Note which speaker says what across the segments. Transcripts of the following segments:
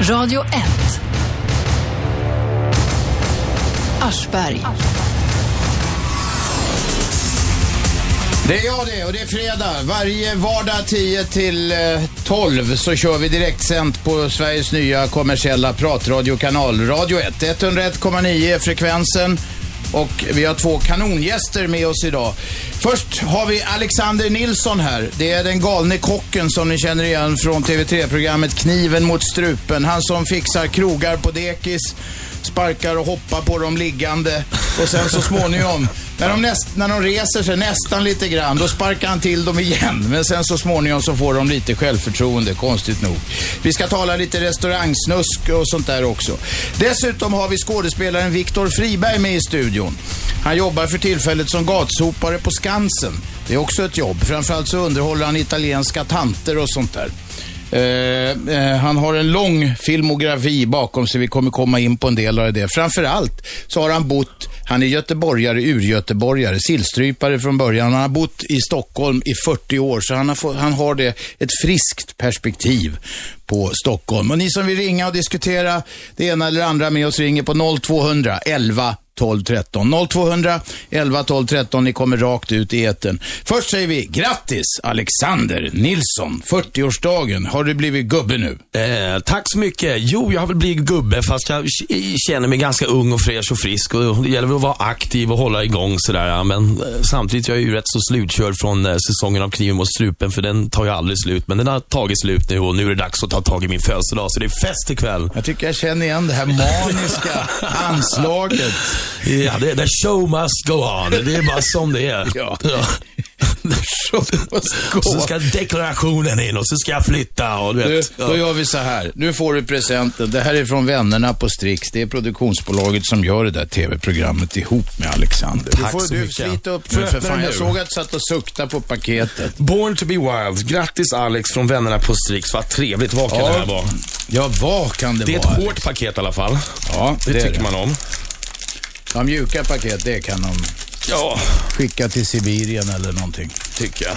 Speaker 1: Radio 1. Aschberg.
Speaker 2: Det är jag det och det är fredag. Varje vardag 10 till eh, 12 så kör vi direktsänt på Sveriges nya kommersiella pratradiokanal Radio 1. 101,9 är frekvensen och vi har två kanongäster med oss idag. Först har vi Alexander Nilsson här. Det är den galne kocken som ni känner igen från TV3-programmet Kniven mot strupen. Han som fixar krogar på dekis, sparkar och hoppar på dem liggande och sen så småningom när de, näst, när de reser sig nästan lite grann, då sparkar han till dem igen. Men sen så småningom så får de lite självförtroende, konstigt nog. Vi ska tala lite restaurangsnusk och sånt där också. Dessutom har vi skådespelaren Viktor Friberg med i studion. Han jobbar för tillfället som gatsopare på Skansen. Det är också ett jobb. Framförallt så underhåller han italienska tanter och sånt där. Eh, eh, han har en lång filmografi bakom sig. Vi kommer komma in på en del av det. Framförallt så har han bott, han är göteborgare, urgöteborgare, sillstrypare från början. Han har bott i Stockholm i 40 år, så han har, han har det, ett friskt perspektiv på Stockholm. Och ni som vill ringa och diskutera det ena eller andra med oss ringer på 0200 11 12 13. 0200 11 12 13. Ni kommer rakt ut i eten. Först säger vi grattis Alexander Nilsson, 40-årsdagen. Har du blivit gubbe nu?
Speaker 3: Eh, tack så mycket. Jo, jag har väl blivit gubbe fast jag känner mig ganska ung och fräsch och frisk. Och det gäller väl att vara aktiv och hålla igång sådär. Men eh, samtidigt jag är ju rätt så slutkörd från eh, säsongen av Kniven mot strupen för den tar ju aldrig slut. Men den har tagit slut nu och nu är det dags att ta tag i min födelsedag. Så det är fest ikväll.
Speaker 2: Jag tycker jag känner igen det här maniska anslaget.
Speaker 3: Ja, det, the show must go on. Det är bara som det är.
Speaker 2: Ja.
Speaker 3: Ja. Så ska deklarationen in och så ska jag flytta och du
Speaker 2: Du,
Speaker 3: vet.
Speaker 2: då gör vi så här. Nu får du presenten. Det här är från vännerna på Strix. Det är produktionsbolaget som gör det där tv-programmet ihop med Alexander.
Speaker 3: Tack
Speaker 2: du får
Speaker 3: så
Speaker 2: du
Speaker 3: mycket.
Speaker 2: slita upp nu
Speaker 3: jag
Speaker 2: för fan. Jag såg att du satt och suktade på paketet.
Speaker 3: Born to be wild. Grattis Alex från vännerna på Strix. Vad trevligt. Vad kan
Speaker 2: Ja.
Speaker 3: det här vara?
Speaker 2: Ja, vad kan det,
Speaker 3: Det är ett
Speaker 2: vara?
Speaker 3: hårt paket i alla fall.
Speaker 2: Ja,
Speaker 3: Det,
Speaker 2: det
Speaker 3: tycker
Speaker 2: det.
Speaker 3: man om.
Speaker 2: Ja, mjuka paket, det kan de
Speaker 3: Ja,
Speaker 2: skicka till Sibirien eller någonting.
Speaker 3: tycker jag.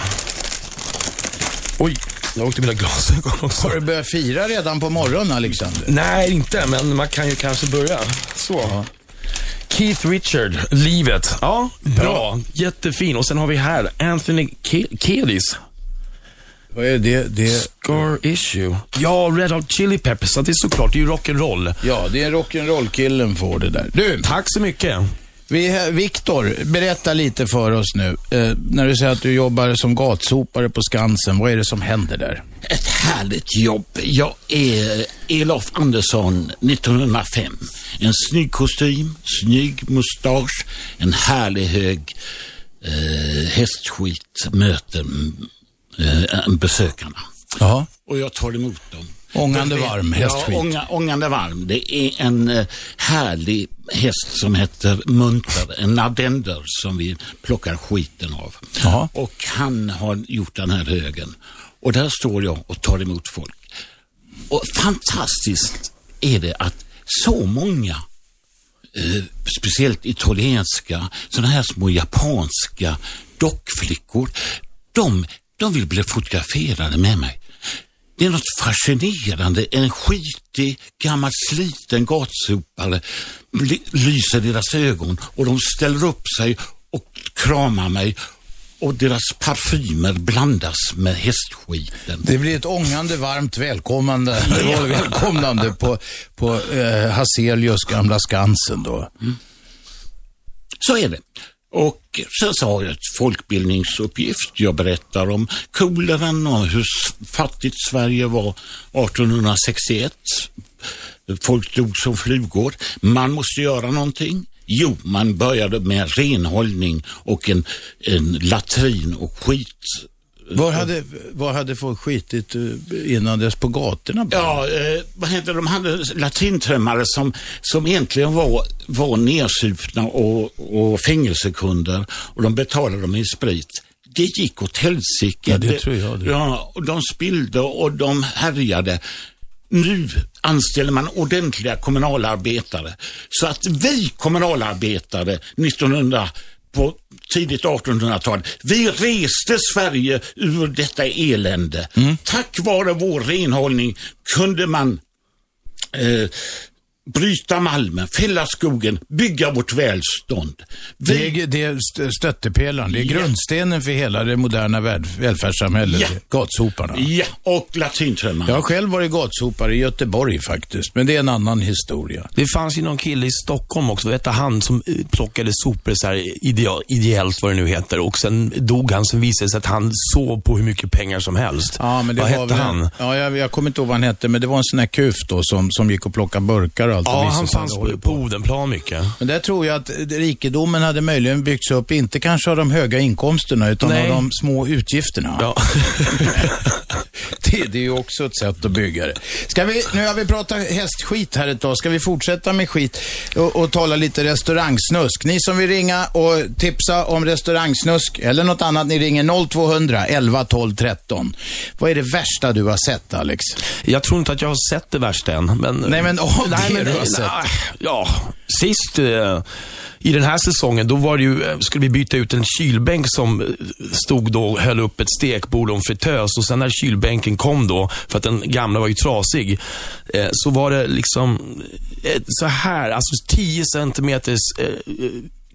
Speaker 3: Oj, jag åkte mina glasögon också.
Speaker 2: Har du börjat fira redan på morgonen, Alexander?
Speaker 3: Nej, inte, men man kan ju kanske börja. Så. Keith Richard, Livet. Ja, bra. Jättefin. Och sen har vi här Anthony Ke- Kiedis.
Speaker 2: Vad är det? det?
Speaker 3: Scar Issue. Ja, Red Hot Chili Peppers. Det är såklart, det är ju rock'n'roll.
Speaker 2: Ja, det är rock'n'roll-killen får det där. Du,
Speaker 3: Tack så mycket.
Speaker 2: vi, Viktor, berätta lite för oss nu. Eh, när du säger att du jobbar som gatsopare på Skansen, vad är det som händer där?
Speaker 4: Ett härligt jobb. Jag är Elof Andersson 1905. En snygg kostym, snygg mustasch, en härlig hög eh, hästskit möter eh, besökarna.
Speaker 2: Ja.
Speaker 4: Och jag tar emot dem.
Speaker 2: Ångande varm hästskit.
Speaker 4: Ja, ånga, ångande varm. Det är en eh, härlig häst som heter Munter, en ardender som vi plockar skiten av.
Speaker 2: Jaha.
Speaker 4: Och han har gjort den här högen. Och där står jag och tar emot folk. Och fantastiskt är det att så många eh, speciellt italienska, sådana här små japanska dockflickor, de, de vill bli fotograferade med mig. Det är något fascinerande, en skitig, gammal sliten gatsopare lyser deras ögon och de ställer upp sig och kramar mig och deras parfymer blandas med hästskiten.
Speaker 2: Det blir ett ångande varmt välkomnande, välkomnande på, på eh, Hazelius gamla Skansen då.
Speaker 4: Så är det. Och sen så har jag ett folkbildningsuppgift. Jag berättar om koleran och hur fattigt Sverige var 1861. Folk dog som flugor. Man måste göra någonting. Jo, man började med renhållning och en, en latrin och skit.
Speaker 2: Var hade, var hade folk skitit eh, innan dess på gatorna? bara?
Speaker 4: Ja, eh, vad heter det? De hade latrintrömmare som, som egentligen var, var nersupna och, och fängelsekunder och de betalade dem i sprit. Det gick åt helsike.
Speaker 2: Ja, det tror jag det.
Speaker 4: Ja, och de spillde och de härjade. Nu anställer man ordentliga kommunalarbetare. Så att vi kommunalarbetare 1900 på tidigt 1800-tal, vi reste Sverige ur detta elände.
Speaker 2: Mm.
Speaker 4: Tack vare vår renhållning kunde man eh, bryta malmen, fälla skogen, bygga vårt välstånd.
Speaker 2: Det
Speaker 4: Vi,
Speaker 2: är, det är st- stöttepelaren, det är
Speaker 4: Ja.
Speaker 2: grundstenen för hela det moderna väl- välfärdssamhället.
Speaker 4: Ja.
Speaker 2: Gatsoparna.
Speaker 4: ja, och latinträmmarna.
Speaker 2: Jag har själv varit gatsopare i Göteborg faktiskt, men det är en annan historia.
Speaker 3: Det fanns ju någon kille i Stockholm också, vad hette han, som plockade sopor så här idea, ideellt, vad det nu heter. Och sen dog han, sen visade det sig att han sov på hur mycket pengar som helst.
Speaker 2: Ja, men det
Speaker 3: vad
Speaker 2: var
Speaker 3: hette han?
Speaker 2: Ja, jag, jag kommer inte ihåg vad han hette, men det var en sån här kuf då som, som gick och plockade burkar och allt.
Speaker 3: Ja, han fanns på, på Odenplan mycket.
Speaker 2: Men där tror jag att rikedomen hade möjligen byggts upp, inte kanske av de höga inkomsterna, utan
Speaker 3: Nej.
Speaker 2: av de små utgifterna.
Speaker 3: Ja.
Speaker 2: Det, det är ju också ett sätt att bygga det. Ska vi, nu har vi pratat hästskit här ett tag. Ska vi fortsätta med skit och, och tala lite restaurangsnusk? Ni som vill ringa och tipsa om restaurangsnusk eller något annat, ni ringer 0200 11 12 13. Vad är det värsta du har sett, Alex?
Speaker 3: Jag tror inte att jag har sett det värsta än. Men,
Speaker 2: Nej, men av det du har
Speaker 3: nej,
Speaker 2: sett.
Speaker 3: Ja, sist eh, i den här säsongen, då var det ju, eh, skulle vi byta ut en kylbänk som eh, stod då och höll upp ett stekbord och en fritös. Och sen när kylbänken kom då, för att den gamla var ju trasig, eh, så var det liksom eh, så här, alltså 10 centimeters eh,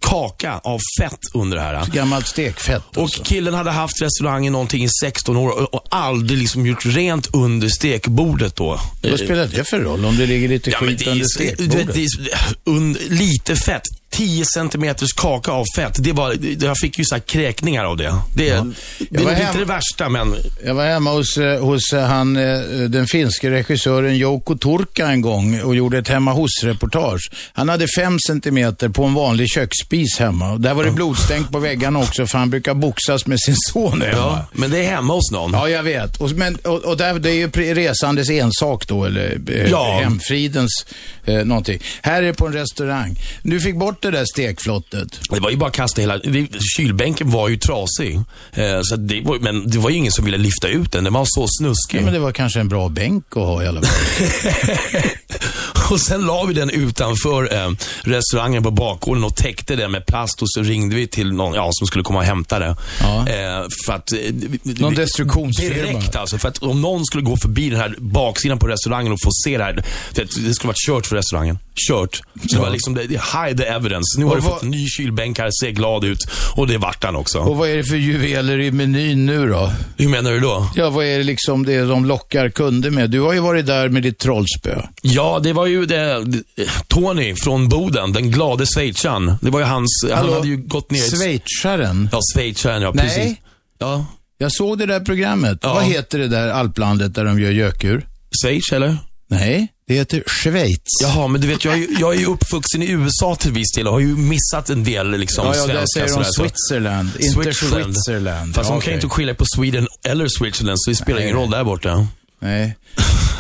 Speaker 3: kaka av fett under det här.
Speaker 2: Gammalt stekfett.
Speaker 3: Och
Speaker 2: alltså.
Speaker 3: killen hade haft restaurangen någonting i 16 år och, och aldrig liksom gjort rent under stekbordet då.
Speaker 2: Vad spelar det för roll om det ligger lite
Speaker 3: Ja,
Speaker 2: skit
Speaker 3: det
Speaker 2: under stekbordet?
Speaker 3: det är så- und, lite fett. 10 centimeters kaka av fett. Det var, jag fick ju så kräkningar av det. Det, är- det är
Speaker 2: hem-
Speaker 3: inte det värsta, men
Speaker 2: Jag var hemma hos, eh, hos eh, han, eh, den finske regissören Jouko Turka en gång och gjorde ett hemma hos-reportage. Han hade fem centimeter på en vanlig köksspis hemma. Där var det blodstänk på väggarna också för han brukar boxas med sin son hemma.
Speaker 3: ja, men det är hemma hos någon.
Speaker 2: Ja, jag vet. Och, men, och, och där, det är ju resandes ensak då, eller
Speaker 3: Ja.
Speaker 2: hemfridens eh, någonting. Här är det på en restaurang. Du fick bort det där stekflottet.
Speaker 3: Det var ju bara att kasta hela... Det, kylbänken var ju trasig. Eh, så det var, men det var ju ingen som ville lyfta ut den. Den var så snuskig.
Speaker 2: Ja, men det var kanske en bra bänk att ha i alla fall.
Speaker 3: och sen la vi den utanför eh, restaurangen på bakgården och täckte den med plast och så ringde vi till någon ja, som skulle komma och hämta det.
Speaker 2: Ja.
Speaker 3: Eh, för att, eh,
Speaker 2: Någon destruktionsfirma.
Speaker 3: Direkt alltså. För att om någon skulle gå förbi den här baksidan på restaurangen och få se det här. Det, det skulle varit kört för restaurangen. Kört. Så det var liksom, det, det hide the evidence. Nu har
Speaker 2: Och
Speaker 3: du
Speaker 2: vad-
Speaker 3: fått en ny kylbänk här, ser glad ut. Och det vart han också.
Speaker 2: och vad är det för juveler i menyn nu då?
Speaker 3: Hur menar du då?
Speaker 2: Ja, vad är det liksom det de lockar kunder med? Du har ju varit där med ditt trollspö.
Speaker 3: Ja, det var ju det, det, Tony från Boden, den glade schweizaren. Det var ju hans, han
Speaker 2: Hallå?
Speaker 3: hade ju gått ner... i-
Speaker 2: Schweizaren?
Speaker 3: Ja, schweizaren, ja
Speaker 2: Nej.
Speaker 3: precis. Ja,
Speaker 2: Jag såg det där programmet.
Speaker 3: Ja.
Speaker 2: Vad heter det där alplandet där de gör gökur?
Speaker 3: Schweiz eller?
Speaker 2: Nej, det heter Schweiz.
Speaker 3: Jaha, men du vet, jag är, ju- jag är ju uppvuxen i USA till viss del och har ju missat en del liksom
Speaker 2: ja, ja där
Speaker 3: svenska
Speaker 2: säger de
Speaker 3: sådär, så-
Speaker 2: Switzerland, inte Switzerland.
Speaker 3: Fast
Speaker 2: Ja,
Speaker 3: de kan ju inte skilja på Sweden eller Switzerland, så det spelar ingen roll där borta.
Speaker 2: Nej,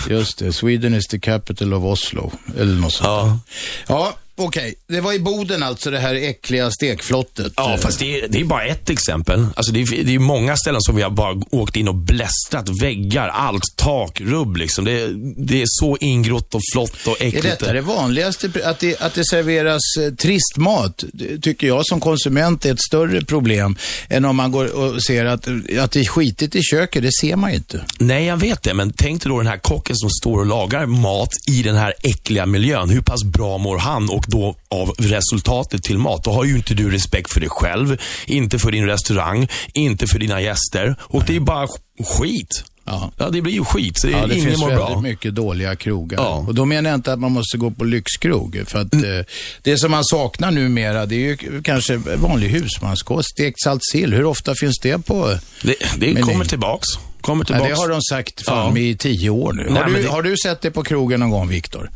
Speaker 2: just det. Sweden is the capital of Oslo. Eller något sånt.
Speaker 3: Ja.
Speaker 2: Ja, okej. Det var i Boden alltså, det här äckliga stekflottet.
Speaker 3: Ja, fast det är, det är bara ett exempel. Alltså det, är, det är många ställen som vi har bara åkt in och blästrat. Väggar, allt, tak, rubb liksom. Det, är- det är så ingrott och flott och
Speaker 2: Är
Speaker 3: äckligt.
Speaker 2: detta det vanligaste, att det, att det serveras eh, trist mat? Det tycker jag som konsument är ett större problem än om man går och ser att, att det är skitigt i köket. Det ser man ju inte.
Speaker 3: Nej, jag vet det, men tänk dig då den här kocken som står och lagar mat i den här äckliga miljön. Hur pass bra mår han och då av resultatet till mat? Då har ju inte du respekt för dig själv, inte för din restaurang, inte för dina gäster. Och det är bara sk- skit.
Speaker 2: Ja.
Speaker 3: Ja, det blir ju skit. Så det,
Speaker 2: Ja, det
Speaker 3: ingen
Speaker 2: finns
Speaker 3: mår
Speaker 2: väldigt
Speaker 3: bra.
Speaker 2: mycket dåliga krogar.
Speaker 3: Ja.
Speaker 2: Och då menar jag inte att man måste gå på lyxkrog. För att
Speaker 3: Mm.
Speaker 2: eh, det som man saknar numera, det är ju kanske vanlig husmanskost. Stekt salt sill, hur ofta finns det på?
Speaker 3: Det, det kommer tillbaks. Kommer
Speaker 2: Ja,
Speaker 3: tillbaks.
Speaker 2: det har de sagt fan
Speaker 3: Ja.
Speaker 2: i tio år nu.
Speaker 3: Nej,
Speaker 2: har, du,
Speaker 3: det-
Speaker 2: har du sett det på krogen någon gång, Viktor?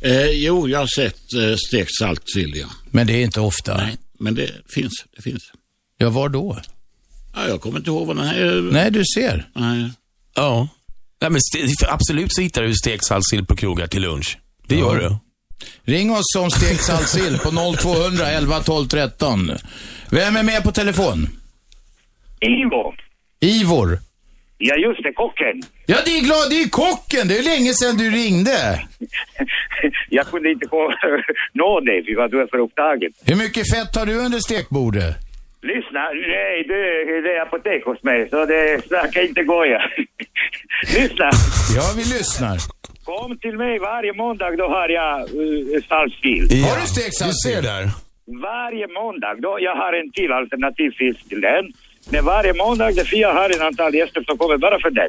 Speaker 4: Eh, jo, jag har sett eh, stekt saltsill, ja.
Speaker 2: Men det är inte ofta.
Speaker 4: Nej, men det finns. Det finns.
Speaker 2: Ja, var då?
Speaker 4: Ja, jag kommer inte ihåg vad den här...
Speaker 2: Nej, du ser.
Speaker 4: Nej.
Speaker 3: Ja. Nej, men absolut så hittar du stekt saltsill på krogar till lunch. Det gör du.
Speaker 2: Ring oss om stekt salt sill på 0200 11 12 13. Vem är med på telefon?
Speaker 5: Ivo.
Speaker 2: Ivor.
Speaker 5: Ja, just det, kocken.
Speaker 2: Ja, det är glad, det är kocken. Det är länge sedan du ringde.
Speaker 5: Jag kunde inte få nå dig, för vad du är för upptagen.
Speaker 2: Hur mycket fett har du under stekbordet?
Speaker 5: Lyssna, nej, du, det är apotek hos mig, så det snackar inte goja. Lyssna.
Speaker 2: Ja, vi lyssnar.
Speaker 5: Kom till mig varje måndag, då har jag uh, saltsill.
Speaker 2: Har du stekt
Speaker 3: Du
Speaker 2: saltsill?
Speaker 3: ser där.
Speaker 5: Varje måndag, då jag har en till alternativ fisk till den. Men varje måndag, det jag har en antal gäster som kommer bara för den.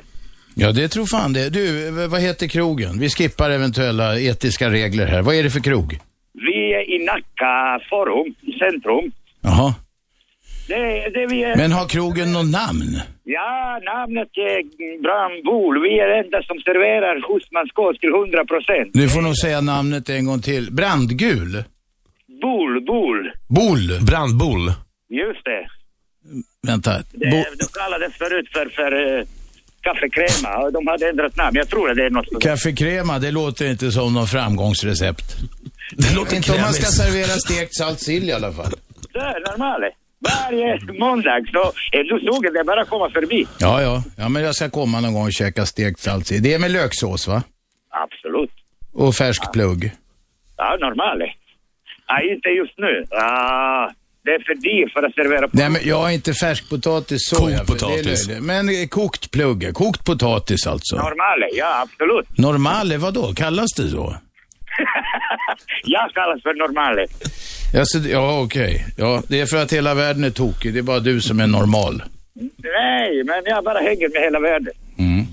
Speaker 2: Ja, det tror fan det. Du, vad heter krogen? Vi skippar eventuella etiska regler här. Vad är det för krog?
Speaker 5: Vi är i Nacka forum, i centrum.
Speaker 2: Jaha.
Speaker 5: Det, det vi är...
Speaker 2: Men har krogen något namn?
Speaker 5: Ja, namnet är Brambol. Vi är enda som serverar husmanskost till 100 procent.
Speaker 2: Du får nog säga namnet en gång till. Brandgul?
Speaker 5: Bol, bol.
Speaker 2: Bull?
Speaker 3: Brandbull.
Speaker 5: Just det.
Speaker 2: Vänta.
Speaker 5: det
Speaker 2: Bo-
Speaker 5: de kallades förut för, för uh, kaffekrema och de hade ändrat namn. Jag tror att det är något.
Speaker 2: Kaffekrema, det låter inte som någon framgångsrecept.
Speaker 3: Det låter
Speaker 2: Inte om man ska servera stekt saltsill i alla fall.
Speaker 5: Det är normalt. Varje måndag så är du sugen, det är bara att komma förbi.
Speaker 2: Ja, ja. Ja, men jag ska komma någon gång och käka stekt saltsill. Det är med löksås, va?
Speaker 5: Absolut.
Speaker 2: Och färsk plugg.
Speaker 5: Ja, normalt. Ja, inte just nu. Ah, det är för dyrt för att servera på.
Speaker 2: Nej, men jag har inte färskpotatis så.
Speaker 3: Kokt potatis.
Speaker 2: Men eh, kokt plugg, kokt potatis alltså.
Speaker 5: Normalt, ja absolut.
Speaker 2: Normale, vad då? Kallas det så?
Speaker 5: Jag kallas för normalt.
Speaker 2: Alltså, ja, okej. Ja, det är för att hela världen är tokig. Det är bara du som är normal.
Speaker 5: Nej, men jag bara hänger med hela världen.
Speaker 2: Mm.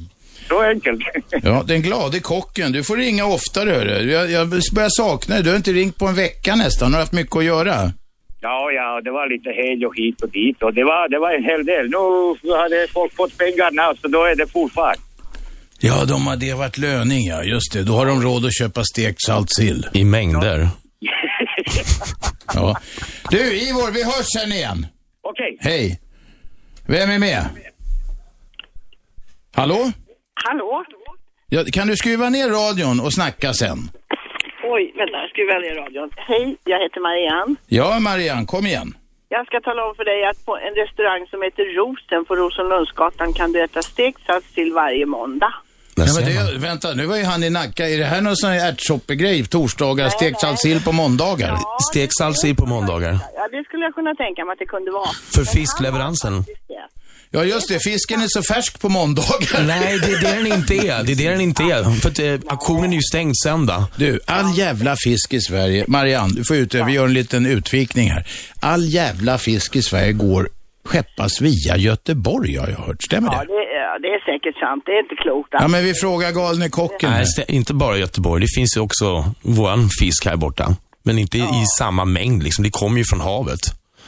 Speaker 5: Så enkelt.
Speaker 2: Ja, den glade kocken. Du får ringa oftare, hörru. Jag, jag börjar sakna dig. Du har inte ringt på en vecka nästan. Du har haft mycket att göra.
Speaker 5: Ja, ja, det var lite hej och hit och dit och det var, det var en hel del. Nu hade folk fått pengarna så då är det full fart.
Speaker 2: Ja, de har, det har varit löning, ja. Just det. Då har de råd att köpa stekt saltsill.
Speaker 3: I mängder.
Speaker 2: Ja. Du, Ivor, vi hörs sen igen.
Speaker 5: Okej.
Speaker 2: Hej. Vem är med? Hallå?
Speaker 6: Hallå?
Speaker 2: Ja, kan du skruva ner radion och snacka sen?
Speaker 6: Oj, vänta, jag skruvar ner radion. Hej, jag heter Marianne.
Speaker 2: Ja, Marianne, kom igen.
Speaker 6: Jag ska tala om för dig att på en restaurang som heter Rosen på Rosenlundsgatan kan du äta stekt saltsill varje måndag.
Speaker 2: Ja, men det, vänta, nu var ju han i Nacka. Är det här någon sån här ärtsoppegrej? Torsdagar, stekt saltsill på måndagar?
Speaker 3: Stekt saltsill på måndagar.
Speaker 6: Ja, det skulle jag kunna tänka mig att det kunde vara.
Speaker 3: För fiskleveransen.
Speaker 2: Ja, just det. Fisken är så färsk på måndagar.
Speaker 3: Nej, det är det den inte är. Det är det den inte är. För att eh, auktionen är ju stängd söndag.
Speaker 2: Du, all jävla fisk i Sverige, Marianne, du får ut det. Vi gör en liten utvikning här. All jävla fisk i Sverige går skeppas via Göteborg har jag hört. Stämmer
Speaker 6: Ja,
Speaker 2: det?
Speaker 6: det, ja, det är säkert sant. Det är inte klokt.
Speaker 2: Ja, men vi frågar galne kocken.
Speaker 3: Nej, stä- inte bara Göteborg. Det finns ju också våran fisk här borta. Men inte i samma mängd liksom. Det kommer ju från havet.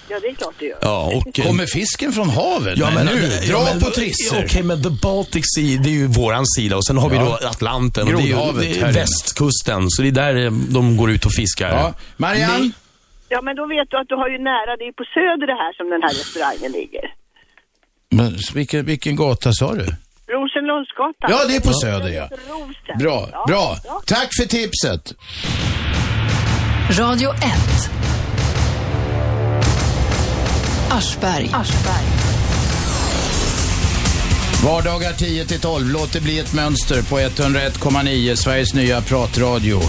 Speaker 6: Ja, det är klart det gör.
Speaker 3: Ja, och... eh,
Speaker 2: Kommer fisken från havet?
Speaker 3: Ja,
Speaker 2: men nu, dra
Speaker 3: ja, men-
Speaker 2: på trisser.
Speaker 3: Okej, men the Baltic Sea, det är ju våran sida och sen har vi då Atlanten och det är, ju, det är västkusten. Så det är där eh, de går ut och fiskar.
Speaker 2: Ja, Marianne?
Speaker 3: Ni-
Speaker 6: Ja, men då vet du att du har ju nära, det är på Söder det här som den här restaurangen ligger.
Speaker 2: Men, vilken, vilken gata sa du?
Speaker 6: Rosenlundsgatan.
Speaker 2: Ja, det är på Söder, ja. Bra,
Speaker 6: Ja,
Speaker 2: bra. Tack för tipset.
Speaker 1: Radio 1. Aschberg.
Speaker 2: Vardagar 10 till 12. Låt det bli ett mönster på 101,9 Sveriges nya pratradio.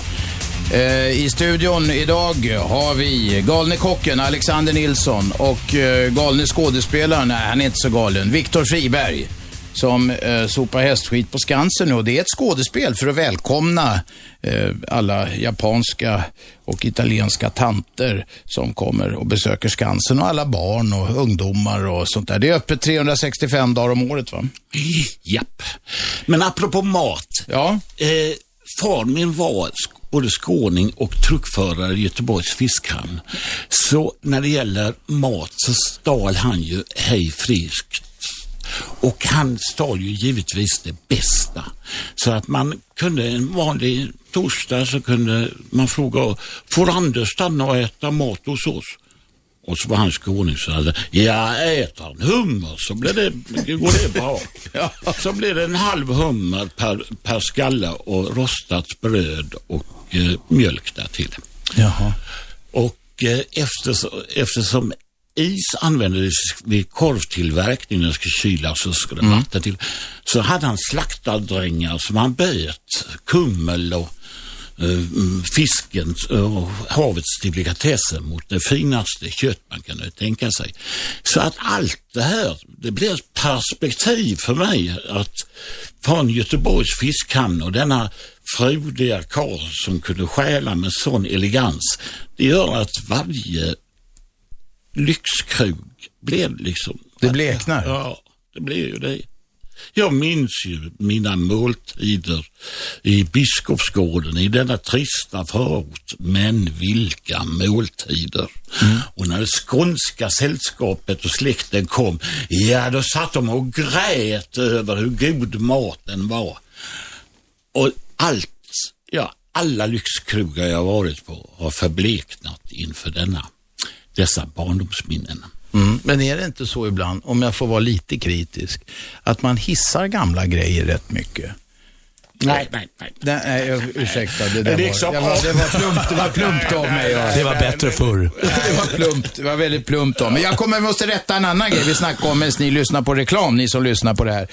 Speaker 2: Eh, I studion idag har vi galne kocken Alexander Nilsson och eh, galne skådespelaren, nej han är inte så galen, Viktor Friberg som eh, sopar hästskit på Skansen nu och det är ett skådespel för att välkomna eh, alla japanska och italienska tanter som kommer och besöker Skansen och alla barn och ungdomar och sånt där. Det är öppet 365 dagar om året va?
Speaker 4: Japp. Men apropå mat.
Speaker 2: Ja.
Speaker 4: Eh, far min var både skåning och truckförare i Göteborgs fiskhamn. Så när det gäller mat så stal han ju hej friskt. Och han stal ju givetvis det bästa. Så att man kunde en vanlig torsdag så kunde man fråga, får Anders stanna och äta mat hos oss? Och så var han skåning så hade, ja äter han hummer så blir det, går det bra. Så blir det en halv hummer per, per skalle och rostat bröd och eh, mjölk där till.
Speaker 2: Jaha.
Speaker 4: Och eh, eftersom, eftersom is användes vid korvtillverkning när det skulle kylas så skulle det vatten till. Så hade han slaktardrängar som han böt kummel och eh, fisken och havets delikatesser mot det finaste kött man kan tänka sig. Så att allt det här, det blir ett perspektiv för mig att från Göteborgs fiskhamn och denna frodiga karl som kunde stjäla med sån elegans. Det gör att varje lyxkrog blev liksom...
Speaker 2: Det bleknar.
Speaker 4: Ja, det blir ju det. Jag minns ju mina måltider i Biskopsgården i denna trista förort. Men vilka måltider! Och när det skånska sällskapet och släkten kom, ja då satt de och grät över hur god maten var. Och allt, ja, alla lyxkrogar jag varit på har förbleknat inför denna, dessa barndomsminnen.
Speaker 2: Mm. Men är det inte så ibland, om jag får vara lite kritisk, att man hissar gamla grejer rätt mycket?
Speaker 4: Nej, nej, nej.
Speaker 2: Nej, nej jag- ursäkta, det, där var,
Speaker 4: liksom-
Speaker 2: det, var, det var plumpt, det var plumpt av mig. Ja.
Speaker 3: Det var bättre förr.
Speaker 2: Det var plumpt, det var väldigt plumpt av mig. Jag kommer, måste rätta en annan grej vi snackade om medan ni lyssnar på reklam, ni som lyssnar på det här.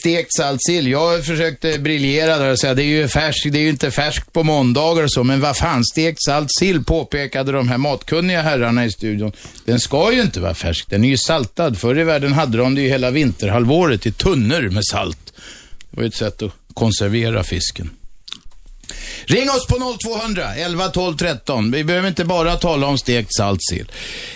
Speaker 2: Stekt salt sill. Jag försökte briljera där och säga det är ju färskt, det är ju inte färskt på måndagar och så, men vad fan, stekt salt sill påpekade de här matkunniga herrarna i studion. Den ska ju inte vara färsk, den är ju saltad. Förr i världen hade de det ju hela vinterhalvåret i tunnor med salt. Det var ju ett sätt att konservera fisken. Ring oss på 0200 11 12 13. Vi behöver inte bara tala om stekt salt sill.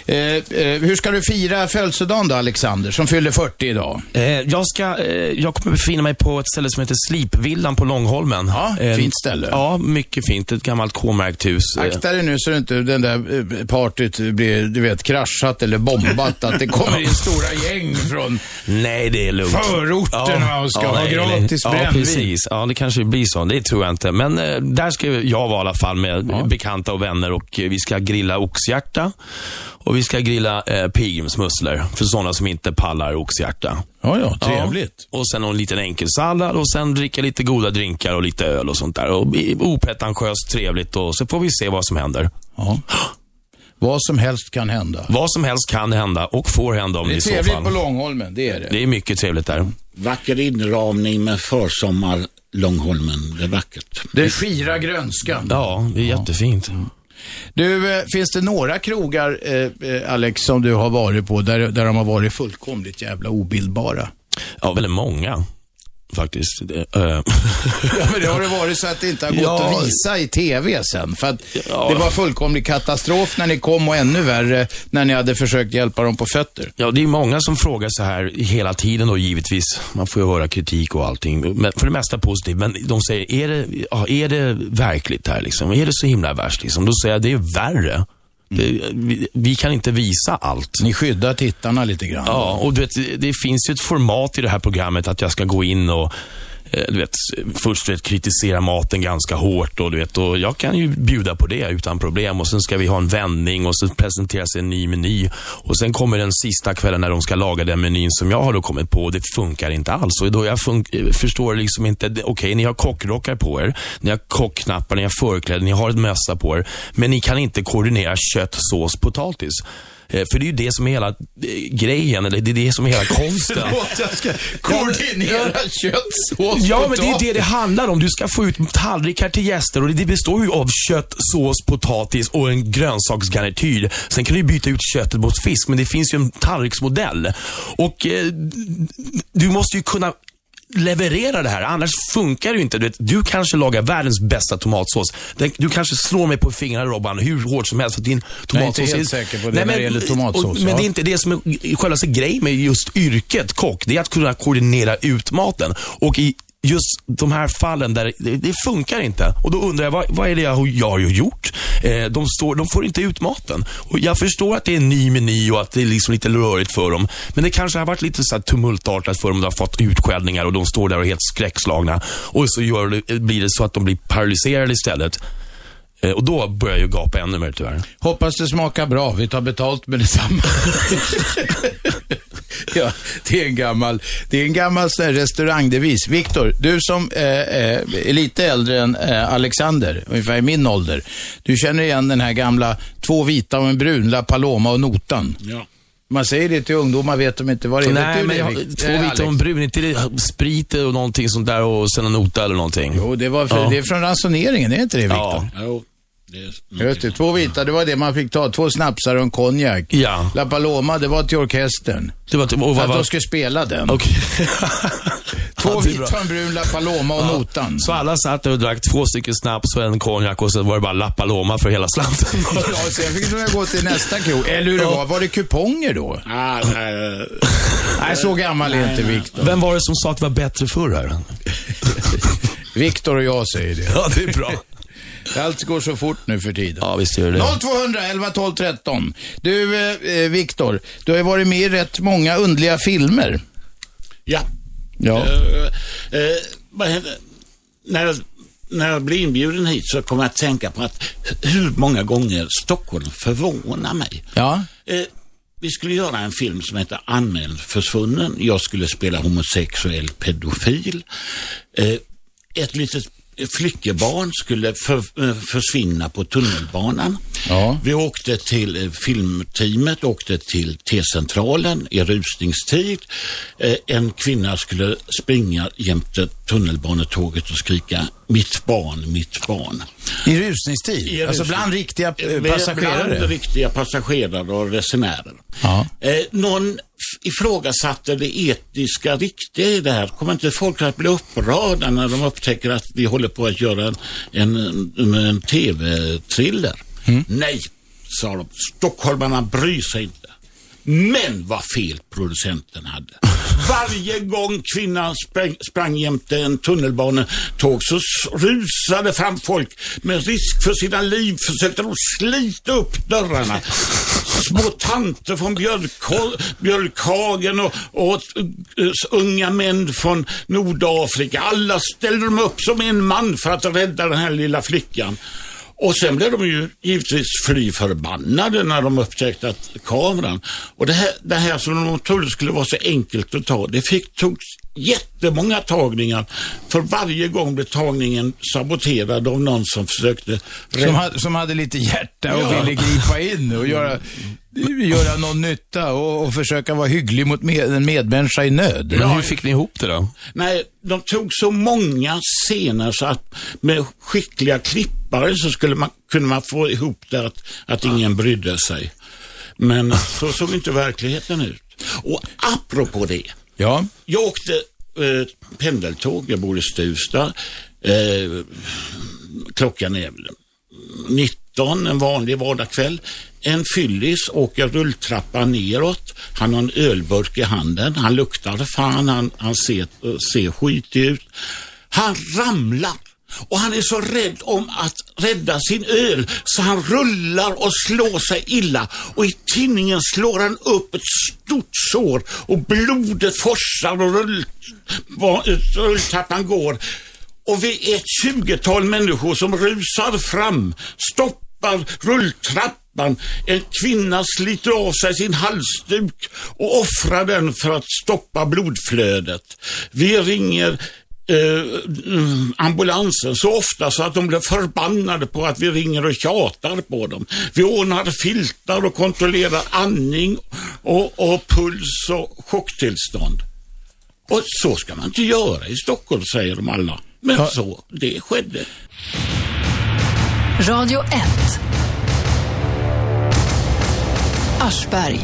Speaker 2: Eh, eh, hur ska du fira födelsedagen då, Alexander, som fyller 40 idag?
Speaker 3: Eh, jag, ska, eh, jag kommer befinna mig på ett ställe som heter Slipvillan på Långholmen.
Speaker 2: Ja,
Speaker 3: Eh,
Speaker 2: fint ställe.
Speaker 3: Ja, mycket fint. Ett gammalt K-märkt hus. Eh,
Speaker 2: Akta dig nu så inte den där partyt blir, du vet, kraschat eller bombat. Att det kommer in stora gäng från...
Speaker 3: Nej, det är lugnt.
Speaker 2: Förorterna och ska ha
Speaker 3: nej,
Speaker 2: gratis brännvin.
Speaker 3: Ja, precis. Ja, det kanske blir så. Det tror jag inte. Men eh, där ska jag vara i alla fall med bekanta och vänner och eh, vi ska grilla oxhjärta. Och vi ska grilla eh, pilgrimsmusslor för sådana som inte pallar oxhjärta.
Speaker 2: Ja, ja, trevligt.
Speaker 3: Ja. Och sen någon liten enkel sallad och sen dricka lite goda drinkar och lite öl och sånt där. Och opretentiöst trevligt och så får vi se vad som händer.
Speaker 2: Ja. Vad som helst kan hända.
Speaker 3: Vad som helst kan hända och får hända om
Speaker 2: Det är
Speaker 3: i så
Speaker 2: trevligt
Speaker 3: fall.
Speaker 2: på Långholmen, det är det.
Speaker 3: Det är mycket trevligt där.
Speaker 4: Vacker inramning med försommar Långholmen. Det är vackert.
Speaker 2: Den skira grönskan.
Speaker 3: Ja, det är jättefint.
Speaker 2: Du, eh, finns det några krogar, eh, eh, Alex, som du har varit på där, där de har varit fullkomligt jävla obildbara?
Speaker 3: Ja, väldigt många faktiskt. Eh,
Speaker 2: Ja, men det har det varit så att det inte har gått
Speaker 3: Ja.
Speaker 2: att visa i TV sen. För att
Speaker 3: Ja.
Speaker 2: det var fullkomlig katastrof när ni kom och ännu värre när ni hade försökt hjälpa dem på fötter.
Speaker 3: Ja, det är många som frågar så här hela tiden och givetvis. Man får ju höra kritik och allting. Men för det mesta positivt. Men de säger, är det, ja, är det verkligt här liksom? Är det så himla värst liksom? Då säger jag, det är värre. Vi, vi kan inte visa allt.
Speaker 2: Ni skyddar tittarna lite grann.
Speaker 3: Ja, och du vet, det finns ju ett format i det här programmet att jag ska gå in och Eh, du vet, först du vet, kritisera maten ganska hårt och, du vet, och jag kan ju bjuda på det utan problem och sen ska vi ha en vändning och så presenteras en ny meny och sen kommer den sista kvällen när de ska laga den menyn som jag har då kommit på och det funkar inte alls. Och då jag eh, förstår liksom inte, okej okej ni har kockrockar på er, ni har kockknappar, ni har förkläden, ni har ett mössa på er, men ni kan inte koordinera kött, sås, potatis. Eh, För det är ju det som är hela eh, grejen, eller det är det som är hela konsten.
Speaker 2: jag ska koordinera köttsås
Speaker 3: Ja, men det är det det handlar om. Du ska få ut tallrikar till gäster och det består ju av kött, sås, potatis och en grönsaksgarnityr. Sen kan du byta ut köttet mot fisk, men det finns ju en tallriksmodell. Och eh, du måste ju kunna leverera det här, annars funkar det inte. Du, vet, du kanske lagar världens bästa tomatsås. Du kanske slår mig på fingrarna Robban, hur hårt som helst för din
Speaker 2: Jag är inte
Speaker 3: tomatsås
Speaker 2: helt säker på det när det gäller tomatsås,
Speaker 3: Och, men
Speaker 2: ja.
Speaker 3: det är inte det som är själva grejen med just yrket kock. Det är att kunna koordinera ut maten. Och i just de här fallen där det, det funkar inte. Och då undrar jag, vad, vad är det jag, jag har gjort? Eh, de, står, de får inte ut maten. Och jag förstår att det är en ny meny och att det är liksom lite rörigt för dem. Men det kanske har varit lite så här tumultartat för dem. De har fått utskällningar och de står där och är helt skräckslagna. Och så gör det, blir det så att de blir paralyserade istället. Eh, och då börjar jag ju gapa ännu mer tyvärr.
Speaker 2: Hoppas det smakar bra. Vi tar betalt med detsamma. ja, det är en gammal, det är en gammal sån här restaurangdevis. Viktor, du som eh, eh, är lite äldre än eh, Alexander, ungefär i min ålder. Du känner igen den här gamla två vita och en brun, La Paloma och notan.
Speaker 4: Ja.
Speaker 2: Man säger det till ungdomar, vet de inte vad det är.
Speaker 3: Nej, men
Speaker 2: det,
Speaker 3: jag, två vita och en brun, inte det sprit och någonting sånt där och sen en nota eller någonting?
Speaker 2: Jo, det, var för,
Speaker 3: Ja.
Speaker 2: det är från ransoneringen, är inte det Viktor?
Speaker 3: Ja.
Speaker 4: Jo, det är
Speaker 2: Just det, två vita, det var det man fick ta. Två snapsar och en konjak.
Speaker 3: Ja.
Speaker 2: La Paloma, det var till orkestern.
Speaker 3: Det var, och
Speaker 2: För att de skulle spela den.
Speaker 3: Okej.
Speaker 2: Två
Speaker 3: Ja, bra.
Speaker 2: vita och en brun La Paloma och notan.
Speaker 3: Så alla satt och drack två stycken snaps och en konjak och så var det bara La Paloma för hela slanten.
Speaker 2: Ja, sen fick du gå till nästa krog. Eller hur det var. Var det kuponger då?
Speaker 4: Ah, nej,
Speaker 2: Nej, så gammal är inte Viktor.
Speaker 3: Vem var det som sa att det var bättre förr här?
Speaker 2: Viktor och jag säger det.
Speaker 3: Ja, det är bra.
Speaker 2: Allt går så fort nu för tiden.
Speaker 3: Ja, visst gör det
Speaker 2: 0200 11 12 13. Du, eh, eh, Viktor, du har ju varit med i rätt många underliga filmer.
Speaker 4: ja.
Speaker 2: Ja.
Speaker 4: Eh, eh, vad när, jag, när jag blir inbjuden hit så kommer jag att tänka på att hur många gånger Stockholm förvånar mig.
Speaker 2: Ja.
Speaker 4: Eh, vi skulle göra en film som heter Anmäld försvunnen. Jag skulle spela homosexuell pedofil. Eh, ett litet flickebarn skulle för, eh, försvinna på tunnelbanan.
Speaker 2: Ja.
Speaker 4: Vi åkte till eh, filmteamet, åkte till T-centralen i rusningstid. Eh, en kvinna skulle springa jämte tunnelbanetåget och skrika mitt barn, mitt barn.
Speaker 2: I rusningstid?
Speaker 4: I
Speaker 2: alltså bland riktiga eh,
Speaker 4: Bland
Speaker 2: passagerare?
Speaker 4: riktiga passagerare och resenärer.
Speaker 2: Ja.
Speaker 4: Eh, någon ifrågasatte det etiska riktiga i det här. Kommer inte folk att bli upprörda när de upptäcker att vi håller på att göra en, en, en, en tv-thriller?
Speaker 2: Mm.
Speaker 4: Nej, sa de. Stockholmarna bryr sig inte. Men vad fel producenten hade. Varje gång kvinnan sprang, sprang jämte en tunnelbanetåg så rusade fram folk med risk för sina liv försökte de slita upp dörrarna. Små tanter från Björkhagen och, och eh, unga män från Nordafrika. Alla ställde de upp som en man för att rädda den här lilla flickan. Och sen blev de ju givetvis fly förbannade när de upptäckte att kameran och det här, det här som de trodde skulle vara så enkelt att ta, det fick, tog jättemånga tagningar. För varje gång blev tagningen saboterad av någon som försökte
Speaker 2: Som, hade, som hade lite hjärta och
Speaker 4: Ja.
Speaker 2: ville gripa in och göra, göra någon nytta och, och försöka vara hygglig mot med, en medmänniska i nöd.
Speaker 3: Men hur fick ni ihop det då?
Speaker 4: Nej, de tog så många scener så att med skickliga klippare så skulle man, kunde man få ihop det att, att ingen brydde sig. Men så såg inte verkligheten ut. Och apropå det,
Speaker 2: Ja.
Speaker 4: jag åkte eh, pendeltåg, jag bor i Stuvsta. Eh, klockan är väl 19, en vanlig vardagskväll. En fyllis åker rulltrappan neråt. Han har en ölburk i handen. Han luktar fan, han, han ser, ser skitig ut. Han ramlar. Och han är så rädd om att rädda sin öl så han rullar och slår sig illa. Och i tinningen slår han upp ett stort sår och blodet forsar och rull, rulltrappan går. Och vi är ett tjugotal människor som rusar fram, stoppar rulltrappan. En kvinna sliter av sig sin halsduk och offrar den för att stoppa blodflödet. Vi ringer eh, ambulansen så ofta så att de blir förbannade på att vi ringer och tjatar på dem. Vi ordnar filtar och kontrollerar andning och, och puls och chocktillstånd. Och så ska man inte göra i Stockholm, säger de alla. Men så, det skedde.
Speaker 1: Radio 1. Aschberg.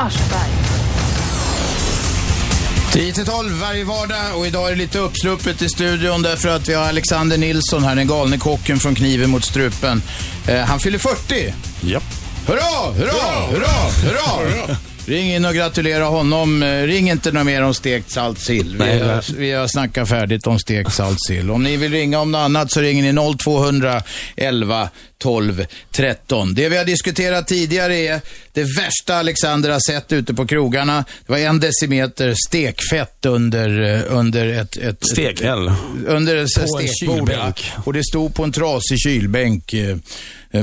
Speaker 2: 10 till 12 varje vardag och idag är det lite uppsluppet i studion därför att vi har Alexander Nilsson här, den galne kocken från Kniven mot strupen. Eh, han fyller 40.
Speaker 3: Ja.
Speaker 2: Hurra, hurra, hurra, hurra! Ring in och gratulera honom. Eh, Ring inte något mer om stekt salt sill. Vi, har, vi har snackat färdigt om stekt salt sill. Om ni vill ringa om något annat så ringer ni 0200 11 12 13. Det vi har diskuterat tidigare är det värsta Alexander har sett ute på krogarna. Det var en decimeter stekfett under, eh, under ett... ett
Speaker 3: Stekhäll.
Speaker 2: under ett
Speaker 3: På en
Speaker 2: stekbord. ja.
Speaker 3: kylbänk.
Speaker 2: Och det stod på en trasig kylbänk eh,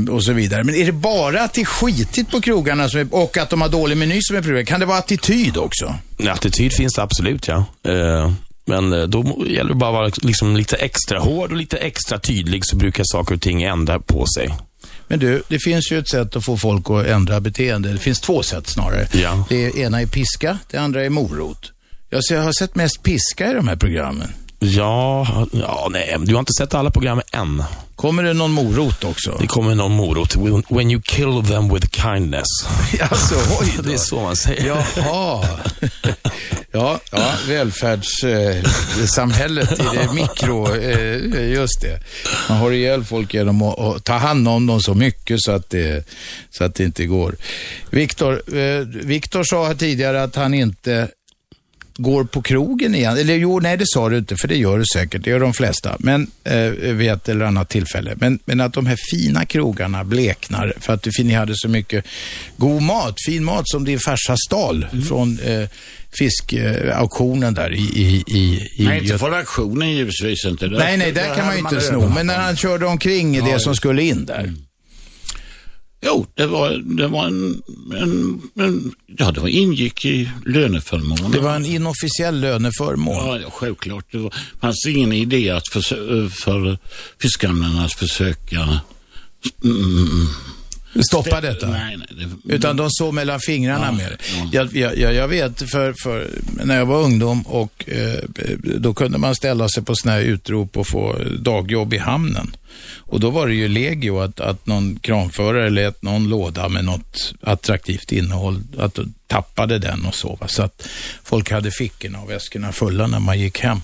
Speaker 2: och så vidare. Men är det bara att det är skitigt på krogarna är, och att de har dålig meny som är problemet? Kan det vara attityd också?
Speaker 3: Attityd finns det absolut, ja. Eh, Men eh, då gäller det bara att vara liksom lite extra hård och lite extra tydlig så brukar saker och ting ändra på sig.
Speaker 2: Men du, det finns ju ett sätt att få folk att ändra beteende. Det finns två sätt snarare.
Speaker 3: Ja.
Speaker 2: Det ena är piska, det andra är morot. Jag har sett mest piska i de här programmen.
Speaker 3: Ja, ja, nej, du har inte sett alla program än.
Speaker 2: Kommer det någon morot också?
Speaker 3: Det kommer någon morot. When- you kill them with kindness.
Speaker 2: Alltså, oj då.
Speaker 3: Det är så man säger.
Speaker 2: Jaha. Ja, ja välfärdssamhället i det mikro, eh, just det. Man har ihjäl folk genom att, att ta hand om dem så mycket så att det, så att det inte går. Viktor, eh, Viktor sa tidigare att han inte går på krogen igen. Eller jo, nej det sa du inte, för det gör du säkert. Det gör de flesta. Men eh, vid ett eller annat tillfälle. Men, men att de här fina krogarna bleknar för att du, ni hade så mycket god mat, fin mat som din farsa stal
Speaker 4: Mm.
Speaker 2: från eh, fiskauktionen där i, i, i, i
Speaker 4: Nej, inte från auktionen givetvis inte.
Speaker 2: Nej, nej, där kan man ju inte sno. Men när han körde omkring i det som skulle in där.
Speaker 4: Jo, det var, det var en, en, en, ja det var, ingick i löneförmånen.
Speaker 2: Det var en inofficiell löneförmån.
Speaker 4: Ja, ja, självklart. Det var, fanns ingen idé att för, för fiskarna att försöka mm,
Speaker 2: Stoppa detta.
Speaker 4: Nej, nej. Det,
Speaker 2: Utan de såg mellan fingrarna
Speaker 4: Ja,
Speaker 2: med det.
Speaker 4: ja.
Speaker 2: Jag, jag, jag vet, för, för när jag var ungdom och eh, då kunde man ställa sig på sådana här utrop och få dagjobb i hamnen. Och då var det ju legio att, att någon kranförare lät någon låda med något attraktivt innehåll, att de tappade den och så. Va? Så att folk hade fickorna och väskorna fulla när man gick hem.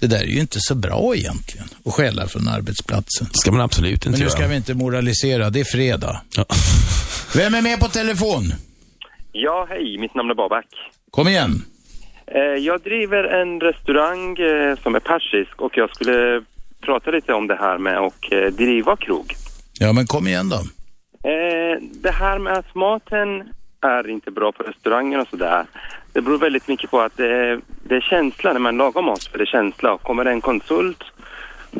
Speaker 2: Det där är ju inte så bra egentligen, att stjäla från arbetsplatsen.
Speaker 3: ska man absolut inte
Speaker 2: Men nu
Speaker 3: göra.
Speaker 2: ska vi inte moralisera, det är fredag.
Speaker 3: Ja.
Speaker 2: Vem är med på telefon?
Speaker 7: Ja, hej, mitt namn är Babak.
Speaker 2: Kom igen.
Speaker 7: Eh, jag driver en restaurang eh, som är persisk och jag skulle prata lite om det här med att eh, driva krog.
Speaker 2: Ja, men kom igen då.
Speaker 7: Det här med att maten är inte bra på restaurangen och sådär. Det beror väldigt mycket på att det är, det är känsla när man lagar mat, för det är känsla. Kommer det en konsult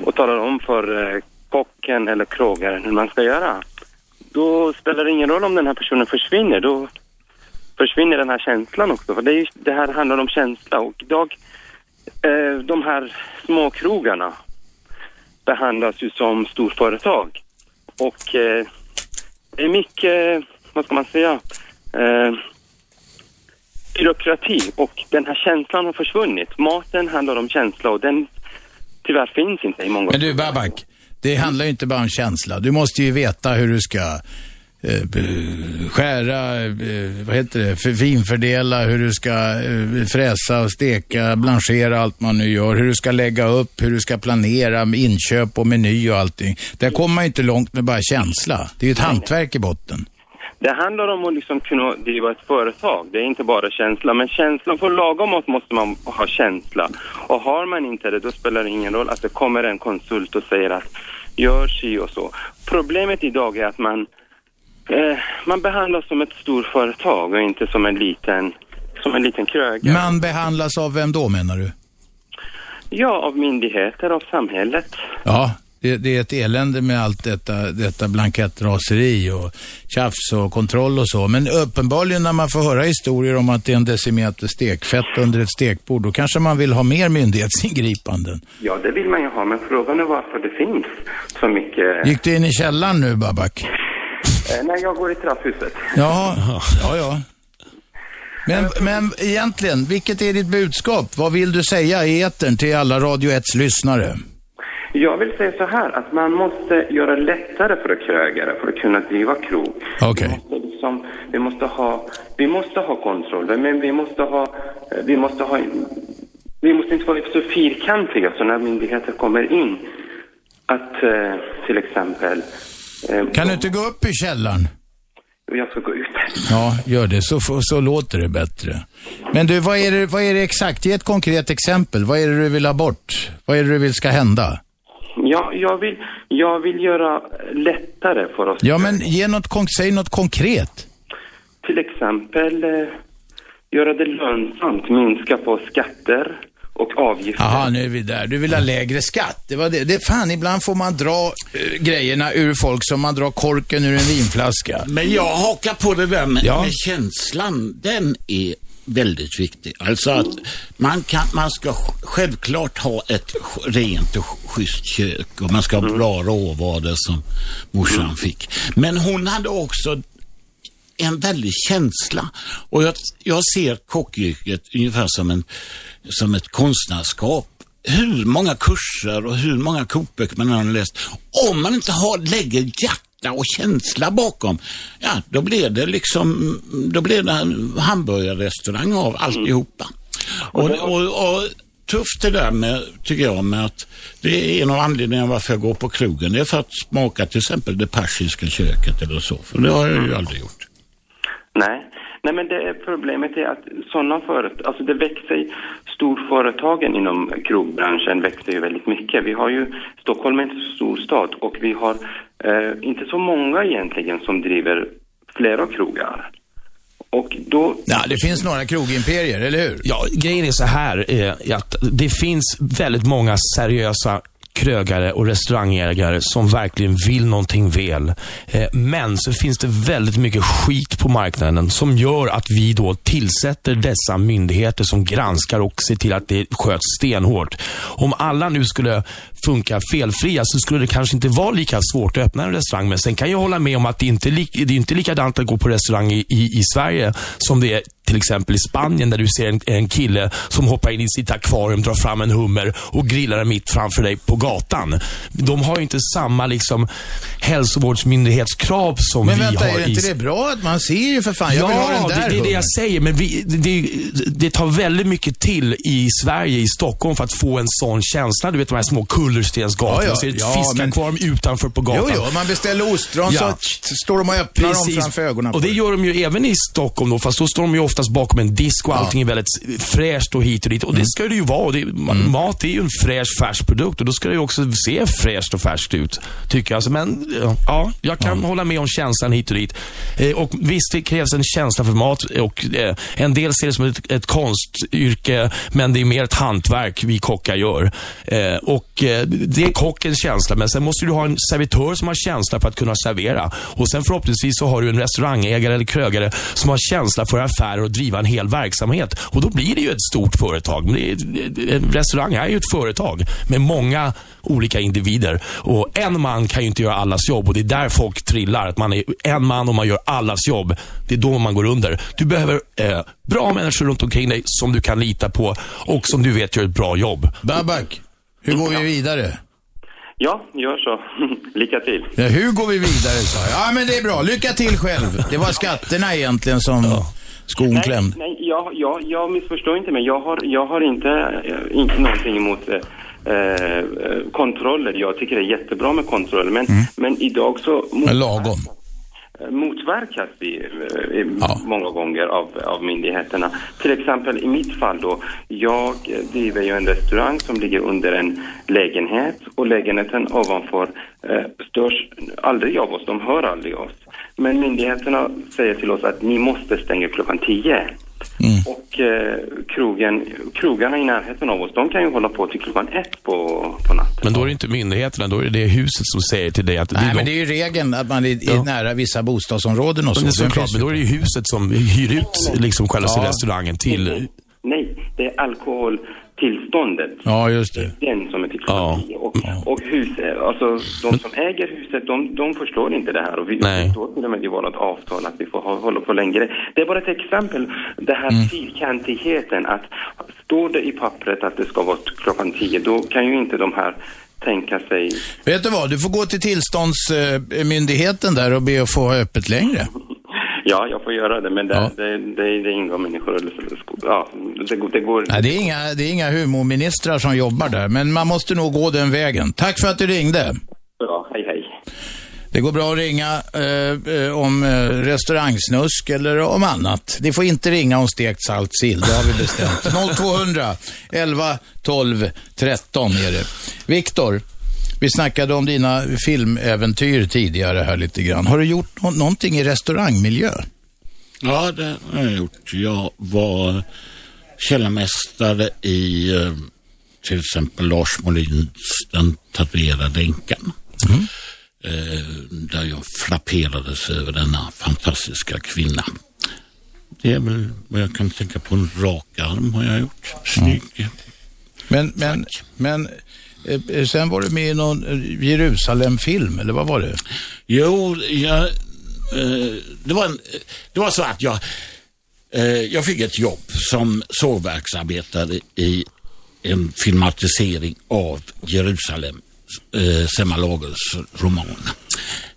Speaker 7: och talar om för eh, kocken eller krogaren hur man ska göra, då spelar det ingen roll om den här personen försvinner. Då försvinner den här känslan också. För det, är det här handlar om känsla och idag, eh, de här småkrogarna behandlas ju som storföretag. Och eh, det är mycket, vad ska man säga, eh, byråkrati och den här känslan har försvunnit. Maten handlar om känsla och den tyvärr finns inte i många...
Speaker 2: Men du Babak, det handlar ju inte bara om känsla. Du måste ju veta hur du ska eh, skära, eh, vad heter det, för- finfördela, hur du ska eh, fräsa och steka, blanchera allt man nu gör, hur du ska lägga upp, hur du ska planera med inköp och meny och allting. Där kommer man ju inte långt med bara känsla. Det är ju ett hantverk i botten.
Speaker 7: Det handlar om att liksom kunna driva ett företag. Det är inte bara känsla. Men känslan, för laga mat måste man ha känsla. Och har man inte det, då spelar det ingen roll att det kommer en konsult och säger att gör si och så. Problemet idag är att man, eh, man behandlas som ett storföretag och inte som en liten, som en liten krögare.
Speaker 2: Man behandlas av vem då menar du?
Speaker 7: Ja, av myndigheter, av samhället.
Speaker 2: Ja, det, det är ett elände med allt detta, detta blankettraseri och tjafs och kontroll och så. Men uppenbarligen när man får höra historier om att det är en decimeter stekfett under ett stekbord, då kanske man vill ha mer myndighetsingripanden.
Speaker 7: Ja, det vill man ju ha, men frågan är varför det finns så mycket...
Speaker 2: Gick du in i källaren nu, Babak?
Speaker 7: Eh, nej, jag går i trapphuset.
Speaker 2: Ja, ja, ja. Men, men egentligen, vilket är ditt budskap? Vad vill du säga i etern till alla Radio 1s lyssnare?
Speaker 7: Jag vill säga så här, att man måste göra det lättare för krögare för att kunna driva krog.
Speaker 2: Okej.
Speaker 7: Vi, måste liksom, vi, måste ha, vi måste ha kontroll, men vi måste ha, vi måste ha, vi måste inte vara så fyrkantiga så när myndigheter kommer in att eh, till exempel... Eh,
Speaker 2: Kan du inte gå upp i källaren?
Speaker 7: Jag ska gå ut.
Speaker 2: Ja, gör det. Så, så låter det bättre. Men du, vad är, det, vad är det exakt? Ge ett konkret exempel. Vad är det du vill ha bort? Vad är det du vill ska hända?
Speaker 7: Ja, jag vill, jag vill göra lättare för oss.
Speaker 2: Ja, men ge något, säg något konkret.
Speaker 7: Till exempel eh, göra det lönsamt, minska på skatter och avgifter.
Speaker 2: Jaha, nu är vi där. Du vill ha lägre skatt. Det var det. det fan, ibland får man dra eh, grejerna ur folk som man drar korken ur en vinflaska.
Speaker 4: Men jag hakar på det där med,
Speaker 2: Ja.
Speaker 4: med känslan. Den är väldigt viktig. Alltså att man, kan, man ska sj- självklart ha ett rent och schysst kök och man ska ha bra råvaror som morsan fick. Men hon hade också en väldig känsla. Och jag, jag ser kockyrket ungefär som, en, som ett konstnärskap. Hur många kurser och hur många kokböcker man har läst. Om man inte har, lägger hjärta och känsla bakom, ja, då blir det liksom, då blir det en hamburgerrestaurang av alltihopa. Och, och, och tufft det där med, tycker jag, med att det är en av anledningarna varför jag går på krogen. Det är för att smaka till exempel det persiska köket eller så. För det har jag ju aldrig gjort.
Speaker 7: Nej. Nej, men det är problemet är att sådana företag, alltså det växer, storföretagen inom krogbranschen växer ju väldigt mycket. Vi har ju, Stockholm är en stor stad och vi har eh, inte så många egentligen som driver flera krogar. Och då...
Speaker 2: Ja, det finns några krogimperier, eller hur?
Speaker 3: Ja, grejen är så här, eh, att det finns väldigt många seriösa krögare och restaurangägare som verkligen vill någonting väl. Eh, men så finns det väldigt mycket skit på marknaden som gör att vi då tillsätter dessa myndigheter som granskar och ser till att det sköts stenhårt. Om alla nu skulle funka felfria så skulle det kanske inte vara lika svårt att öppna en restaurang. Men sen kan jag hålla med om att det inte är, li det är inte likadant att gå på restaurang i, i, i Sverige som det är till exempel i Spanien där du ser en, en kille som hoppar in i sitt akvarium, drar fram en hummer och grillar den mitt framför dig på gatan. De har ju inte samma liksom hälsovårdsmyndighetskrav som
Speaker 2: Men
Speaker 3: vi
Speaker 2: vänta,
Speaker 3: har.
Speaker 2: är
Speaker 3: i
Speaker 2: inte det bra att man ser ju för fan? Jag vill ha den
Speaker 3: Ja,
Speaker 2: där
Speaker 3: det, det är det jag säger. Men vi, det, det tar väldigt mycket till i Sverige, i Stockholm, för att få en sån känsla. Du vet de här små kullerstensgatorna.
Speaker 2: Ja, ja.
Speaker 3: Är det ett
Speaker 2: Ja,
Speaker 3: fiskakvarium utanför på gatan.
Speaker 2: Jo, jo, man beställer ostron
Speaker 3: Ja.
Speaker 2: så står de och öppnar dem framför ögonen
Speaker 3: Och
Speaker 2: på
Speaker 3: det
Speaker 2: dig.
Speaker 3: gör de ju även i Stockholm då, fast då står de ju oftast bakom en disk och allting är väldigt fräscht och hit och dit. Och
Speaker 2: Mm.
Speaker 3: det ska det ju vara. Det, Mat är ju en fräsch, färsk produkt och då ska det ju också se fräscht och färskt ut, tycker jag. Alltså, men ja, jag kan hålla med om känslan hit och dit. Eh, och visst, det krävs en känsla för mat och eh, en del ser det som ett, ett konstyrke, men det är mer ett hantverk vi kockar gör. Eh, och eh, det är kockens känsla, men sen måste du ha en servitör som har känsla för att kunna servera. Och sen förhoppningsvis så har du en restaurangägare eller krögare som har känsla för affärer och driva en hel verksamhet. Och då blir det ju ett stort företag. En restaurang är ju ett företag med många olika individer. Och en man kan ju inte göra allas jobb och det är där folk trillar. Att man är en man och man gör allas jobb. Det är då man går under. Du behöver eh, bra människor runt omkring dig som du kan lita på och som du vet gör ett bra jobb.
Speaker 2: Babak, hur går vi vidare?
Speaker 7: Ja, gör så. Lycka till.
Speaker 2: Ja, hur går vi vidare, sa jag. Ja, men det är bra. Lycka till själv. Det var skatterna egentligen som skon
Speaker 7: Nej,
Speaker 2: klämde.
Speaker 7: nej jag, jag, jag missförstår inte mig. Jag har, jag har inte, eh, inte någonting emot eh, eh, kontroller. Jag tycker det är jättebra med kontroller. Men, men idag så
Speaker 2: Mm. Men lagom.
Speaker 7: motverkas vi eh,
Speaker 2: Ja.
Speaker 7: många gånger av, av myndigheterna. Till exempel i mitt fall då, jag driver ju en restaurang som ligger under en lägenhet och lägenheten ovanför eh, störs aldrig av oss, de hör aldrig oss. Men myndigheterna säger till oss att ni måste stänga klockan 10. Och eh, krogen, krogarna i närheten av oss, de kan ju hålla på till klockan ett på, på natten.
Speaker 3: Men då är det inte myndigheterna, då är det det huset som säger till dig att
Speaker 2: Nej,
Speaker 3: det
Speaker 2: men
Speaker 3: de-
Speaker 2: det är ju regeln att man är, är
Speaker 3: Ja.
Speaker 2: nära vissa bostadsområden och så.
Speaker 3: Men det är såklart, men då är det ju huset som hyr ut liksom själva
Speaker 2: Ja.
Speaker 3: restaurangen till...
Speaker 7: Nej, det är alkoholtillståndet.
Speaker 2: Ja, just det.
Speaker 7: Den som är till
Speaker 3: Ja.
Speaker 7: 10. Och, och hus, alltså de som äger huset, de, de förstår inte det här. Och vi
Speaker 3: Nej.
Speaker 7: det står till och med i vårt avtal att vi får hålla på längre. Det är bara ett exempel, det här
Speaker 2: Mm.
Speaker 7: fyrkantigheten. Att står det i pappret att det ska vara klockan 10, då kan ju inte de här tänka sig
Speaker 2: Vet du vad, du får gå till tillståndsmyndigheten där och be att få ha öppet längre.
Speaker 7: Ja, jag får göra det, men det,
Speaker 2: Ja.
Speaker 7: det, det, det inga människor. Ja, det, det går
Speaker 2: Nej, det är, inga, det är inga humorministrar som jobbar där, men man måste nog gå den vägen. Tack för att du ringde.
Speaker 7: bra. Hej, hej.
Speaker 2: Det går bra att ringa eh, eh, om eh, restaurangsnusk eller om annat. Ni får inte ringa om stekt salt sill, det har vi bestämt. 0200 11 12 13 är det. Viktor, vi snackade om dina filmäventyr tidigare här lite grann. Har du gjort nå- någonting i restaurangmiljö?
Speaker 4: Ja, det har jag gjort. Jag var källarmästare i eh, till exempel Lars Molins Den tatuerade änkan. Eh, där jag frapperades över denna fantastiska kvinna. Det är väl vad jag kan tänka på. En rak arm har jag gjort. Snygg.
Speaker 2: Men, men, men eh, Eh, eh, sen var du med i någon Jerusalemfilm, Jerusalem-film, eller vad var det?
Speaker 4: Jo, jag, eh, det, var en, det var så att jag, eh, jag fick ett jobb som sågverksarbetare i en filmatisering av Jerusalem, eh, Selma roman.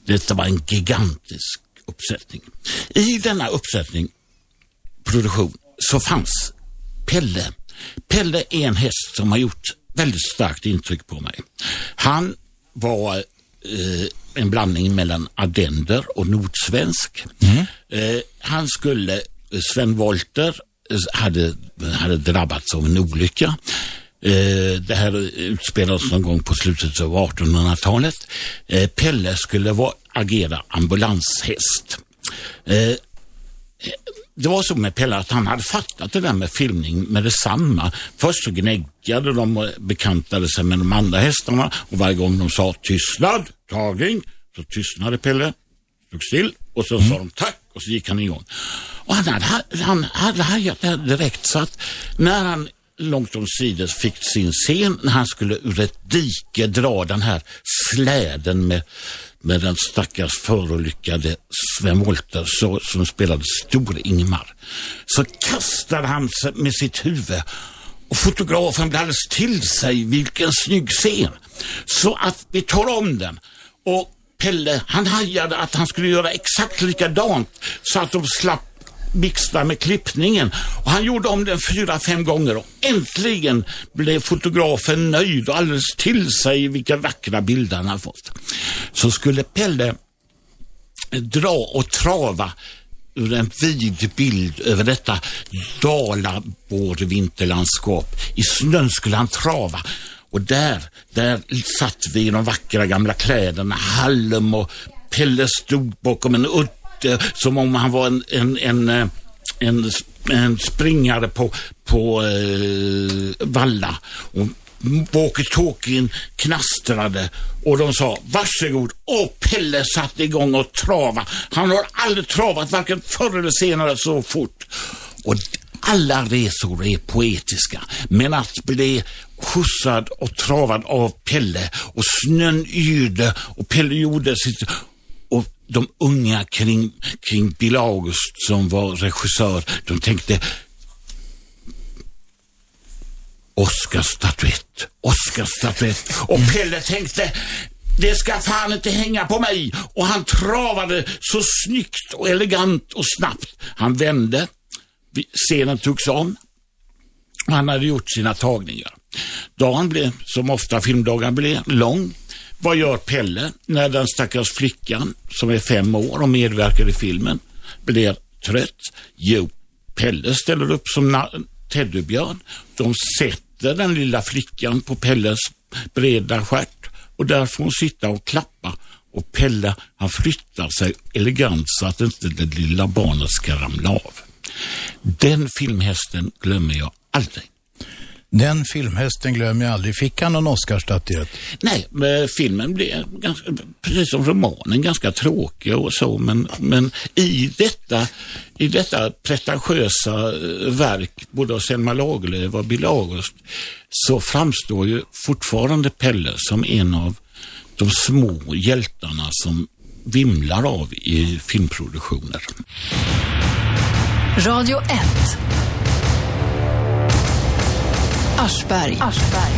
Speaker 4: Detta var en gigantisk uppsättning. I denna uppsättning, produktion, så fanns Pelle. Pelle är en häst som har gjort väldigt starkt intryck på mig. Han var eh, en blandning mellan ardender och nordsvensk. Eh, han skulle, Sven Wolter eh, hade, hade drabbats av en olycka. Eh, det här utspelades någon gång på slutet av 1800-talet. Eh, Pelle skulle vara, agera ambulanshäst. Det var så med Pelle att han hade fattat det där med filmning med detsamma. Först så gnäggade de och bekantade sig med de andra hästarna och varje gång de sa tystnad, tagning, så tystnade Pelle, stod still och så sa de tack och så gick han igång. Och han hade, han hade hajat det här direkt så att när han långt omsider fick sin scen när han skulle ur ett dike dra den här släden med, med den stackars förolyckade Sven Wollter så, som spelade Stor-Ingmar. Så kastade han sig med sitt huvud och fotografen blev alldeles till sig. Vilken snygg scen. Så att vi tar om den. Och Pelle, han hajade att han skulle göra exakt likadant så att de slapp mixtra med klippningen. Och han gjorde om den fyra, fem gånger och äntligen blev fotografen nöjd och alldeles till sig vilka vackra bilder han har fått. Så skulle Pelle dra och trava ur en vid bild över detta Dalabårvinterlandskap. I snön skulle han trava och där, där satt vi i de vackra gamla kläderna, Hallum och Pelle stod bakom en eh, som om han var en, en, en, eh, en, en springare på, på eh, Valla. Och walkie-talkien knastrade och de sa varsågod och Pelle satte igång och trava. Han har aldrig travat varken förr eller senare så fort. Och alla resor är poetiska, men att bli skjutsad och travad av Pelle och snön yrde och Pelle gjorde sitt de unga kring, kring Bill August som var regissör, de tänkte Oscarsstatyett, Oscarsstatyett. Och Pelle tänkte, det ska fan inte hänga på mig. Och han travade så snyggt och elegant och snabbt. Han vände, scenen togs om och han hade gjort sina tagningar. Dagen blev, som ofta filmdagar blev, lång. Vad gör Pelle när den stackars flickan, som är fem år och medverkar i filmen, blir trött? Jo, Pelle ställer upp som teddybjörn. De sätter den lilla flickan på Pelles breda stjärt och där får hon sitta och klappa och Pelle han flyttar sig elegant så att inte det lilla barnet ska ramla av. Den filmhästen glömmer jag aldrig.
Speaker 2: Den filmhästen glömmer jag aldrig. Fick han någon Oscarsstatyett?
Speaker 4: Nej, filmen blev, ganska, precis som romanen, ganska tråkig och så, men, men i, detta, i detta pretentiösa eh, verk, både av Selma Lagerlöf och Bill August, så framstår ju fortfarande Pelle som en av de små hjältarna som vimlar av i filmproduktioner.
Speaker 1: Radio 1 Aschberg. Aschberg.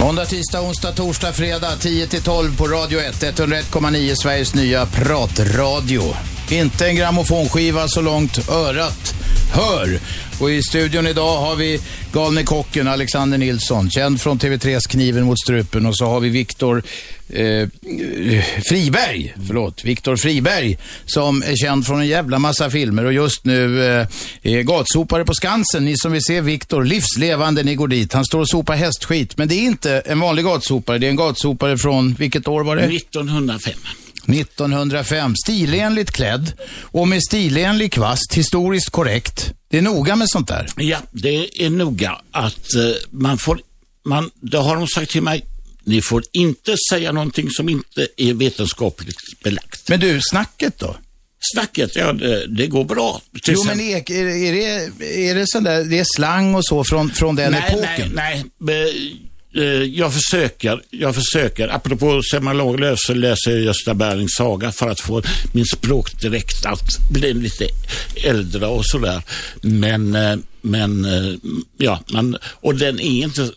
Speaker 2: Måndag, tisdag, onsdag, torsdag, fredag 10-12 på Radio 1. 101,9 Sveriges nya pratradio. Inte en grammofonskiva så långt örat hör. Och i studion idag har vi galne kocken Alexander Nilsson, känd från TV3s Kniven mot strupen. Och så har vi Viktor eh, Friberg, förlåt, Viktor Friberg, som är känd från en jävla massa filmer och just nu eh, är gatsopare på Skansen. Ni som vill se Viktor livslevande, ni går dit. Han står och sopar hästskit, men det är inte en vanlig gatsopare. Det är en gatsopare från, vilket år var det?
Speaker 4: 1905.
Speaker 2: 1905. Stilenligt klädd och med stilenlig kvast, historiskt korrekt. Det är noga med sånt där.
Speaker 4: Ja, det är noga att uh, man får, man, det har de sagt till mig, ni får inte säga någonting som inte är vetenskapligt belagt.
Speaker 2: Men du, snacket då?
Speaker 4: Snacket, ja det, det går bra.
Speaker 2: Till jo, men är, är, det, är det sån där, det är slang och så från, från den
Speaker 4: nej,
Speaker 2: epoken?
Speaker 4: Nej, nej. Eh, jag försöker, jag försöker, apropå Lagerlöf så läser jag Gösta Berlings saga för att få min språkdräkt att bli lite äldre och sådär. Men, eh, men, eh, ja, man, och den är inte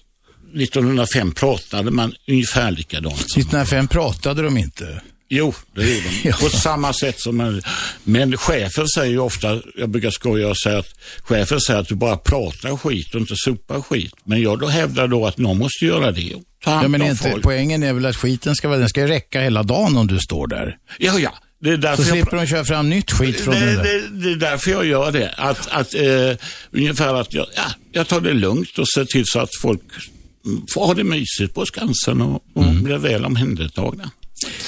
Speaker 4: 1905 pratade man ungefär likadant.
Speaker 2: 1905 pratade de inte?
Speaker 4: Jo, det gjorde de. På samma sätt som en... Men chefen säger ju ofta, jag brukar skoja och säga att chefen säger att du bara pratar skit och inte sopar skit. Men jag då hävdar då att någon måste göra det. Ta hand
Speaker 2: Ja, men
Speaker 4: om
Speaker 2: inte,
Speaker 4: folk.
Speaker 2: poängen är väl att skiten ska, den ska räcka hela dagen om du står där.
Speaker 4: Ja, ja. Det är
Speaker 2: Så
Speaker 4: därför jag...
Speaker 2: slipper de köra fram nytt skit från
Speaker 4: det,
Speaker 2: den där.
Speaker 4: det, det är därför jag gör det. Att, att, eh, ungefär att jag, ja, jag tar det lugnt och ser till så att folk mm, får ha det mysigt på Skansen och, och
Speaker 2: Mm.
Speaker 4: blir väl omhändertagna.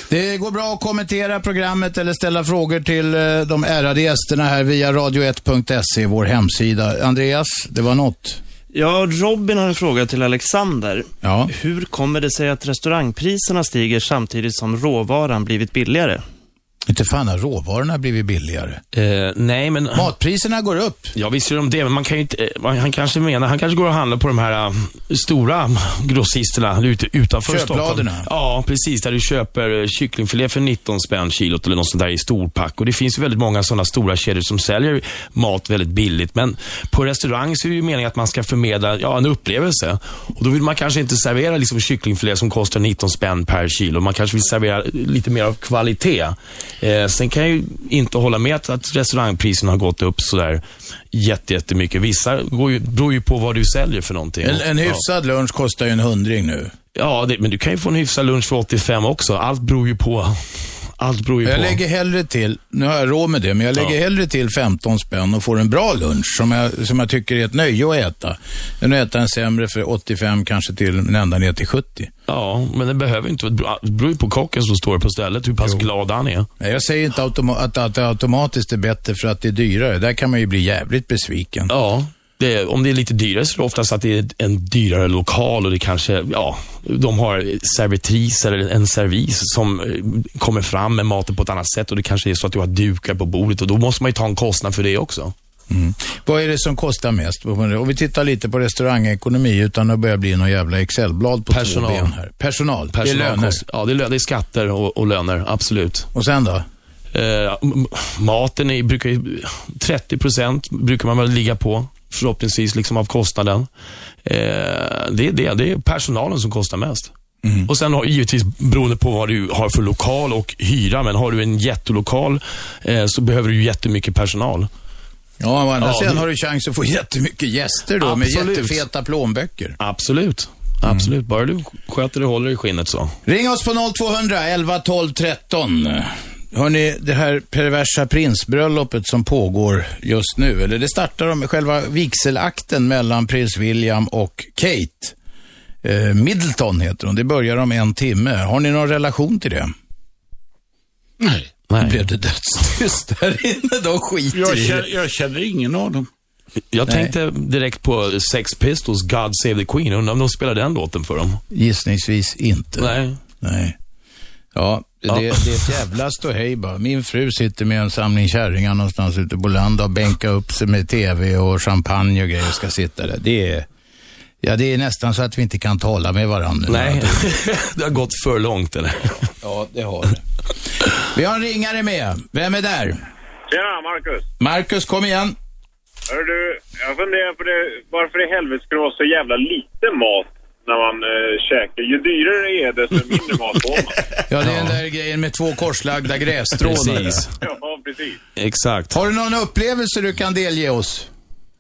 Speaker 2: Det går bra att kommentera programmet eller ställa frågor till eh, de ärade gästerna här via radio1.se, vår hemsida. Andreas, det var något.
Speaker 8: Ja, Robin har en fråga till Alexander.
Speaker 2: Ja.
Speaker 8: Hur kommer det sig att restaurangpriserna stiger samtidigt som råvaran blivit billigare?
Speaker 2: Inte fan har råvarorna blivit billigare.
Speaker 3: Eh, nej, men...
Speaker 2: Matpriserna går upp.
Speaker 3: Ja, visst gör de det, men man kan ju inte, eh, han kanske menar, han kanske går och handlar på de här eh, stora grossisterna ute, utanför. Stockholm. Ja, precis. Där du köper eh, kycklingfilé för 19 spänn kilot eller något sånt där i storpack. Och det finns väldigt många sådana stora kedjor som säljer mat väldigt billigt. Men på restaurang så är det ju meningen att man ska förmedla ja, en upplevelse. Och då vill man kanske inte servera liksom kycklingfilé som kostar 19 spänn per kilo. Man kanske vill servera lite mer av kvalitet. Eh, sen kan jag ju inte hålla med att, att restaurangpriserna har gått upp sådär jätte, jättemycket. Vissa går ju, beror ju på vad du säljer för någonting.
Speaker 2: En, en
Speaker 3: Ja.
Speaker 2: hyfsad lunch kostar ju en hundring nu.
Speaker 3: Ja, det, men du kan ju få en hyfsad lunch för 85 också. Allt beror ju på. Allt beror ju
Speaker 2: Jag
Speaker 3: på.
Speaker 2: lägger hellre till, nu har jag råd med det, men jag lägger
Speaker 3: Ja.
Speaker 2: hellre till 15 spänn och får en bra lunch som jag, som jag tycker är ett nöje att äta. Än att äta en sämre för 85, kanske till men ända ner till 70.
Speaker 3: Ja, men det behöver inte vara- Det beror ju på kocken som står på stället, hur pass glad han är.
Speaker 2: Jag säger inte automa- att, att det automatiskt är bättre för att det är dyrare. Där kan man ju bli jävligt besviken.
Speaker 3: Ja, det, om det är lite dyrare så är det oftast att det är en dyrare lokal och det kanske, ja, de har servitris eller en servis som eh, kommer fram med maten på ett annat sätt och det kanske är så att du har dukar på bordet och då måste man ju ta en kostnad för det också.
Speaker 2: Vad är det som kostar mest? Om vi tittar lite på restaurangekonomi utan att börja bli någon jävla Excelblad på
Speaker 3: Personal.
Speaker 2: två ben här. Personal. Det är löner.
Speaker 3: Ja, det är, det är skatter och, och löner, absolut.
Speaker 2: Och sen då?
Speaker 3: Eh, maten är, brukar ju, 30 procent brukar man väl ligga på, förhoppningsvis, liksom av kostnaden. Eh, det, är det, det är personalen som kostar mest. Och sen har, givetvis beroende på vad du har för lokal och hyra, men har du en jättelokal eh, så behöver du jättemycket personal.
Speaker 2: Ja, å andra
Speaker 3: Ja,
Speaker 2: sidan
Speaker 3: det-
Speaker 2: har du chans att få jättemycket gäster då med
Speaker 3: Absolut.
Speaker 2: jättefeta plånböcker.
Speaker 3: Absolut. Absolut. Bara du sköter det och håller i skinnet så.
Speaker 2: Ring oss på 0200 11 12 13. Hörni, det här perversa prinsbröllopet som pågår just nu, eller det startar om själva vigselakten mellan prins William och Kate. Eh, Middleton heter hon. Det börjar om en timme. Har ni någon relation till det?
Speaker 4: Nej.
Speaker 3: Nej.
Speaker 2: Blev det dödstyst där inne? De skiter
Speaker 4: Jag känner, jag känner ingen av dem.
Speaker 3: Jag
Speaker 2: Nej.
Speaker 3: tänkte direkt på Sex Pistols, God Save the Queen. Undrar om de spelar den låten för dem?
Speaker 2: Gissningsvis inte.
Speaker 3: Nej.
Speaker 2: Nej. Ja,
Speaker 3: Ja.
Speaker 2: Det, det är ett jävla ståhej bara. Min fru sitter med en samling kärringar någonstans ute på landet och bänkar upp sig med tv och champagne och grejer och ska sitta där. Det är, ja, det är nästan så att vi inte kan tala med varandra.
Speaker 3: Nej, det har gått för långt eller?
Speaker 2: Ja, det har det. Vi har en ringare med. Vem är där?
Speaker 5: Tjena, Marcus.
Speaker 2: Marcus, kom igen.
Speaker 5: Hör du, jag funderar på det, varför i helvete ska det vara så jävla lite mat när man eh, käkar? Ju dyrare det är, desto mindre mat får man.
Speaker 2: Ja, det är den där grejen med två korslagda grässtrån.
Speaker 3: Precis.
Speaker 5: Ja, precis.
Speaker 3: Exakt.
Speaker 2: Har du någon upplevelse du kan delge oss?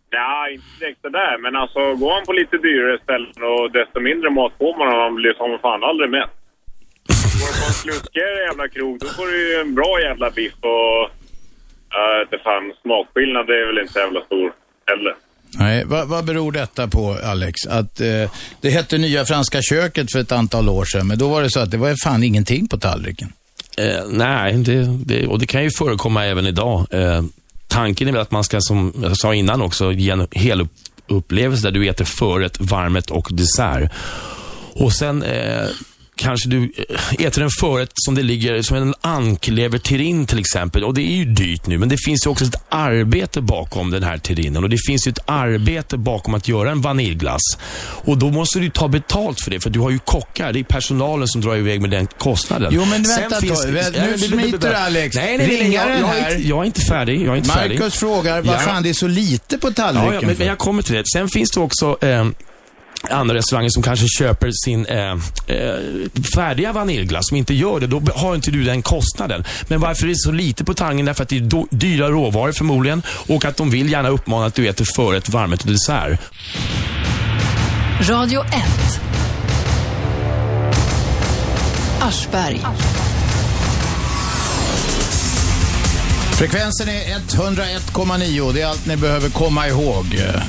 Speaker 5: Ja, inte direkt sådär, men alltså går man på lite dyrare ställen och desto mindre mat får man och man blir som fan aldrig mätt. Går du på en slutkigare jävla krog, då får du ju en bra jävla biff och... Jag inte fan, smakskillnad är väl inte så jävla stor heller.
Speaker 2: Nej, vad, vad beror detta på, Alex? Att eh, det hette Nya Franska köket för ett antal år sedan, men då var det så att det var fan ingenting på tallriken.
Speaker 3: Eh, nej, det, det, och det kan ju förekomma även idag. Eh, tanken är väl att man ska, som jag sa innan också, ge en hel upp, upplevelse där du äter förrätt, varmrätt och dessert. Och sen eh, kanske du eh, äter en förrätt som det ligger, som en ankleverterrin till exempel. Och det är ju dyrt nu, men det finns ju också ett arbete bakom den här terrinen. Och det finns ju ett arbete bakom att göra en vaniljglass. Och då måste du ta betalt för det, för du har ju kockar. Det är personalen som drar iväg med den kostnaden.
Speaker 2: Jo, men
Speaker 3: Sen
Speaker 2: vänta
Speaker 3: finns det-
Speaker 2: Vä-
Speaker 3: Ja,
Speaker 2: nu smiter du, Alex.
Speaker 3: Nej, nej, nej. nej jag, jag, är inte, jag är inte färdig. Jag är inte färdig.
Speaker 2: Marcus frågar vad
Speaker 3: Ja.
Speaker 2: det är så lite på tallriken
Speaker 3: Ja, ja men, men jag kommer till det. Sen finns det också eh, andra restauranger som kanske köper sin eh, eh, färdiga vaniljglass, som inte gör det, då har inte du den kostnaden. Men varför är det så lite på Tangen? Därför att det är dyra råvaror förmodligen och att de vill gärna uppmana att du äter förrätt, varmrätt och dessert.
Speaker 1: Radio 1. Aschberg.
Speaker 2: Frekvensen är 101,9. Det är allt ni behöver komma ihåg.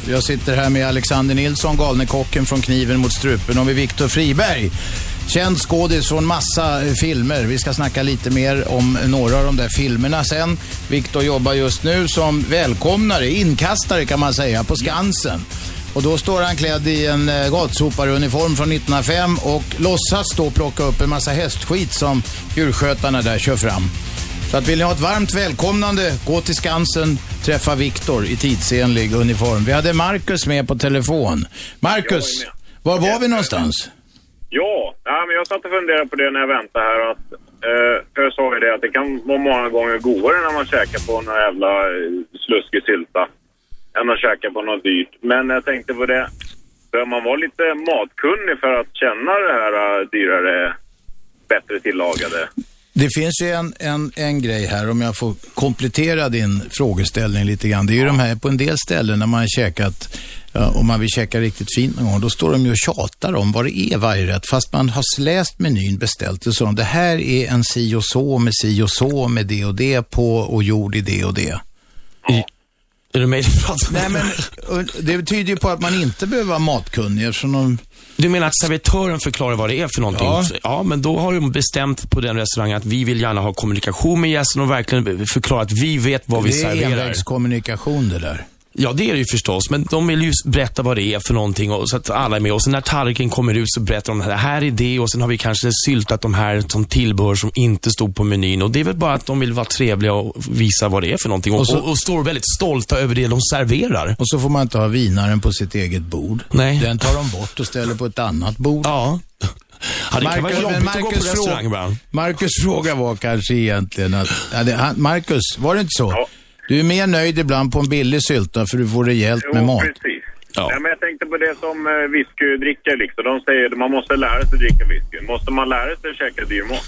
Speaker 2: Jag sitter här med Alexander Nilsson, galne kocken från Kniven mot strupen och med Viktor Friberg. Känd skådis från massa filmer. Vi ska snacka lite mer om några av de där filmerna sen. Viktor jobbar just nu som välkomnare, inkastare kan man säga, på Skansen. Och då står han klädd i en eh, gatsoparuniform från 1905 och låtsas då plocka upp en massa hästskit som djurskötarna där kör fram. Så att vill ni ha ett varmt välkomnande, gå till Skansen, träffa Viktor i tidsenlig uniform. Vi hade Marcus med på telefon. Marcus, var var vi någonstans?
Speaker 5: Ja, ja, men jag satt och funderade på det när jag väntade här. Att, eh, för jag sa ju det att det kan vara många gånger godare när man käkar på någon jävla eh, sluskig sylta än att käka på något dyrt. Men jag tänkte på det, bör man vara lite matkunnig för att känna det här eh, dyrare, bättre tillagade?
Speaker 2: Det finns ju en, en, en grej här, om jag får komplettera din frågeställning lite grann. Det är ju de här på en del ställen när man har käkat, ja, om man vill käka riktigt fint någon gång, då står de ju och tjatar om vad det är varje rätt. Fast man har läst menyn, beställt det så. Det här är en si och så med si och så med det och det på och gjord i det och det.
Speaker 3: Är det mig du pratar med?
Speaker 2: Nej, men det betyder ju på att man inte behöver vara matkunnig eftersom de...
Speaker 3: Du menar att servitören förklarar vad det är för någonting?
Speaker 2: Ja.
Speaker 3: ja men då har de bestämt på den restaurangen att vi vill gärna ha kommunikation med gästen och verkligen förklara att vi vet vad vi
Speaker 2: det är
Speaker 3: serverar.
Speaker 2: envägskommunikation det där.
Speaker 3: Ja, det är det ju förstås, men de vill ju berätta vad det är för någonting och, så att alla är med. Och sen när tallriken kommer ut så berättar de det här är det och sen har vi kanske syltat de här som tillbehör som inte stod på menyn. Och det är väl bara att de vill vara trevliga och visa vad det är för någonting. Och,
Speaker 2: Och så-
Speaker 3: och, och står väldigt stolta över det de serverar.
Speaker 2: Och så får man inte ha vinaren på sitt eget bord.
Speaker 3: Nej.
Speaker 2: Den tar de bort och ställer på ett annat bord.
Speaker 3: Ja. Ja, det kan vara
Speaker 2: Marcus-
Speaker 3: jobbigt att gå på
Speaker 2: Marcus
Speaker 3: restaurang ibland.
Speaker 2: Marcus fråga var kanske egentligen att, Marcus, var det inte så?
Speaker 5: Ja.
Speaker 2: Du är mer nöjd ibland på en billig sylta för du får rejält med
Speaker 5: Jo,
Speaker 2: mat.
Speaker 5: precis.
Speaker 3: Ja.
Speaker 5: Nej, men jag tänkte på det som eh, whiskydrickare liksom. De säger att man måste lära sig dricka whisky. Måste man lära sig att käka dyr mat?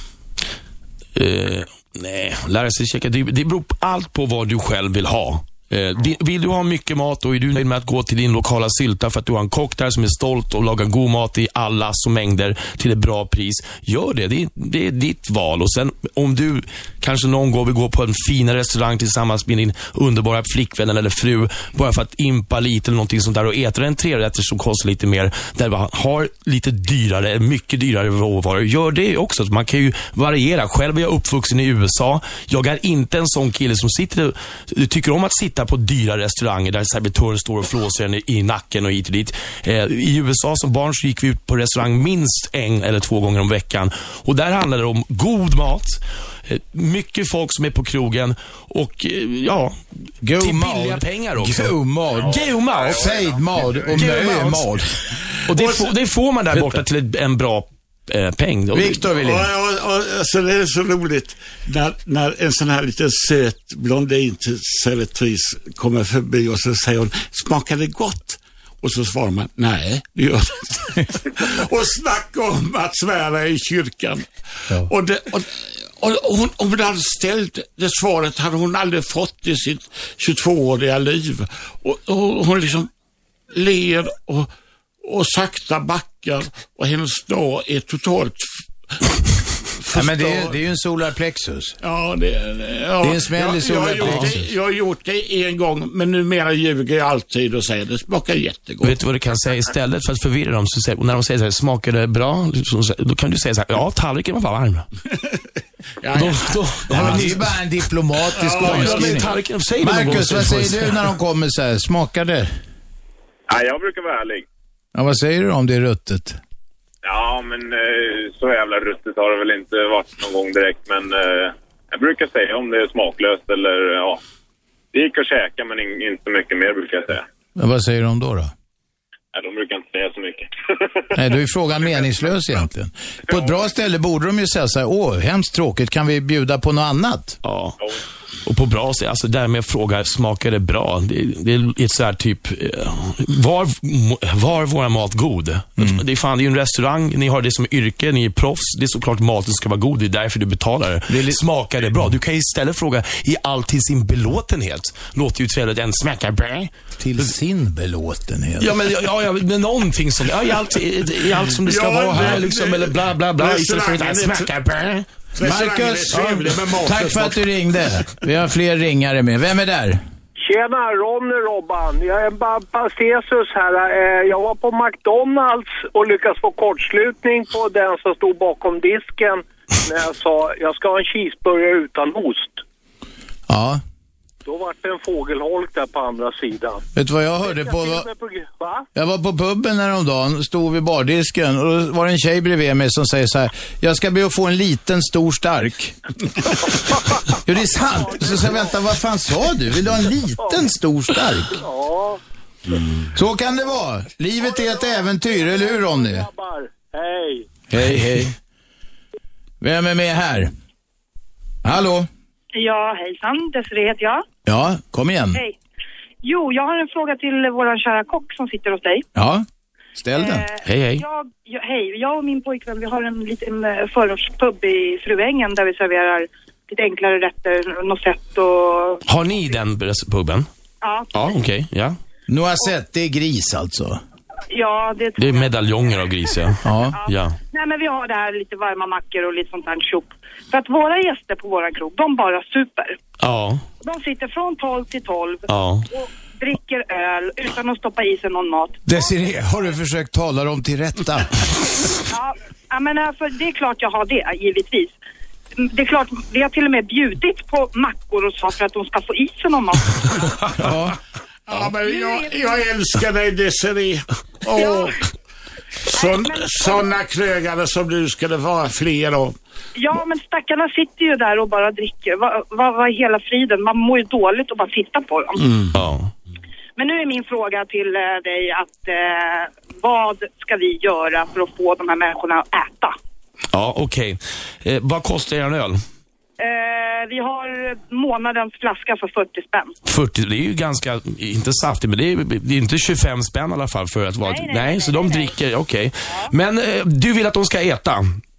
Speaker 3: Eh, nej, lära sig käka. Det, det beror på allt på vad du själv vill ha. Eh, vill du ha mycket mat och är du nöjd med att gå till din lokala sylta för att du har en kock där som är stolt och lagar god mat i alla som mängder till ett bra pris. Gör det. Det är, det är ditt val. Och sen om du kanske någon gång vill gå på en finare restaurang tillsammans med din underbara flickvän eller fru bara för att impa lite eller någonting sånt där och äta en trerätter som kostar lite mer där man har lite dyrare, mycket dyrare råvaror. Gör det också. Man kan ju variera. Själv är jag uppvuxen i USA. Jag är inte en sån kille som sitter och tycker om att sitta på dyra restauranger där servitören står och flåsar en i, nacken och hit och dit. Eh, I USA som barn så gick vi ut på restaurang minst en eller två gånger om veckan. Och där handlar det om god mat, eh, mycket folk som är på krogen och eh, ja,
Speaker 2: God
Speaker 3: till
Speaker 2: mat.
Speaker 3: billiga pengar också.
Speaker 2: God mat.
Speaker 3: God mat.
Speaker 2: Säg mat och nöje
Speaker 3: mat. Och det, får, det får man där borta till en bra eh, peng. Och-
Speaker 2: Viktor vill in.
Speaker 4: Och, och, och, så det är så roligt när, när en sån här liten söt blondin till servitris kommer förbi och så säger hon, smakar det gott? Och så svarar man, nej, det gör det inte. och snacka om att svära i kyrkan.
Speaker 2: Ja.
Speaker 4: Och, det, och, och hon, om hon hade ställt det svaret hade hon aldrig fått i sitt 22-åriga liv. Och, och hon liksom ler och, och sakta backar och hennes dag är totalt
Speaker 2: Ja, men det, är, det är ju en solarplexus.
Speaker 4: Ja, det, ja,
Speaker 2: Det är en smäll i
Speaker 4: jag, jag, har gjort
Speaker 2: solarplexus.
Speaker 4: det, jag har gjort det en gång, men numera ljuger jag alltid och säger det smakar jättegott.
Speaker 3: Vet du vad du kan säga istället för att förvirra dem? Så säger, när de säger så här, smakar det bra? Då kan du säga så här, ja, tallriken var varm.
Speaker 4: Ja,
Speaker 3: Då,
Speaker 4: ja.
Speaker 3: då,
Speaker 2: Ja, det är ju bara en diplomatisk
Speaker 3: Ja,
Speaker 2: omskrivning. Marcus, vad säger du när de kommer så här? Smakar det?
Speaker 5: Nej, jag brukar vara ärlig.
Speaker 2: Ja, vad säger du om det ruttet?
Speaker 5: Ja, men eh, så jävla ruttet har det väl inte varit någon gång direkt. Men eh, jag brukar säga om det är smaklöst eller ja. Det gick att käka men in, inte så mycket mer brukar jag säga.
Speaker 2: Men vad säger de då? då?
Speaker 5: Nej, de brukar inte säga så mycket.
Speaker 2: Nej, då är frågan meningslös egentligen. På ett bra ställe borde de ju säga så här, åh, hemskt tråkigt, kan vi bjuda på något annat?
Speaker 3: Ja. Och på bra sätt, alltså därmed frågar, smakar det bra? Det, det är ett så här typ, eh, var, var våra mat god? Det, är fan, det är ju en restaurang, ni har det som yrke, ni är proffs. Det är såklart maten ska vara god, det är därför du betalar. Smakar det bra? Du kan ju istället fråga, är allt till sin belåtenhet? Låter ju trevligt, en smakar bra.
Speaker 2: Till sin belåtenhet.
Speaker 3: Ja, men, ja, ja, men någonting som, ja, i allt, i, i allt som det ska
Speaker 4: Ja,
Speaker 3: vara här
Speaker 4: det-
Speaker 3: liksom,
Speaker 4: det-
Speaker 3: eller bla bla bla. Istället för att smakar bra.
Speaker 2: Marcus, tack för att du ringde. Vi har fler ringare med. Vem är där?
Speaker 9: Tjena, Ronny Robban. Jag är bara pastesus här. Eh, Jag var på McDonalds och lyckades få kortslutning på den som stod bakom disken när jag sa jag ska ha en cheeseburgare utan ost.
Speaker 2: Ja.
Speaker 9: Då var det en fågelholk där på andra sidan.
Speaker 2: Vet du vad jag hörde på?
Speaker 9: Va?
Speaker 2: Jag var på puben häromdagen, stod vid bardisken och då var det en tjej bredvid mig som säger så här, jag ska be att få en liten, stor, stark. jo, det är sant. Så sa jag, vänta, vad fan sa du? Vill du ha en liten, stor, stark?
Speaker 9: Ja,
Speaker 2: Så kan det vara. Livet är ett äventyr, eller hur Ronny?
Speaker 9: Hej.
Speaker 2: Hej, hej. Vem är med här? Hallå?
Speaker 10: Ja, hejsan. Desiree heter jag.
Speaker 2: Ja, kom igen.
Speaker 10: Hej. Jo, jag har en fråga till vår kära kock som sitter hos dig.
Speaker 2: Ja, ställ den.
Speaker 10: Eh,
Speaker 3: Hej, hej.
Speaker 10: Jag, jag, hej, jag och min pojkvän, vi har en liten eh, förortspub i Fruängen där vi serverar lite enklare rätter, noisette och...
Speaker 3: Har ni den puben?
Speaker 10: Ja,
Speaker 3: Ja, okej. ja.
Speaker 2: Noisette, det är gris alltså.
Speaker 10: ja det
Speaker 3: Det är medaljonger av gris, ja.
Speaker 2: Ja.
Speaker 3: ja.
Speaker 10: Nej, men vi har det här lite varma mackor och lite sånt här tjopp. För att våra gäster på våran krog, de bara super.
Speaker 3: Ja.
Speaker 10: De sitter från 12 till 12
Speaker 3: Ja.
Speaker 10: och dricker öl utan att stoppa i sig någon mat.
Speaker 2: Desiree, har du försökt tala dem till rätta?
Speaker 10: Ja, menar, för det är klart jag har det, givetvis. Det är klart, vi har till och med bjudit på mackor och så för att de ska få i sig någon mat.
Speaker 2: Ja.
Speaker 4: Ja, men jag, jag älskar dig Desiree. Åh. Sån, såna krögare som du ska det vara fler av.
Speaker 10: Ja, men stackarna sitter ju där och bara dricker. Vad vad är hela friden? Man mår ju dåligt att bara titta på dem.
Speaker 3: Ja.
Speaker 10: Men nu är min fråga till eh, dig att eh, vad ska vi göra för att få de här människorna att äta?
Speaker 3: Ja, okej. Eh, vad kostar er öl?
Speaker 10: Eh, vi har månadens flaska för 40 spänn.
Speaker 3: 40, det är ju ganska, inte saftigt, men det är, det är inte 25 spänn i alla fall för att vara...
Speaker 10: Nej, nej, nej,
Speaker 3: så de
Speaker 10: nej, nej.
Speaker 3: dricker, okej. Men eh, du vill att de ska äta?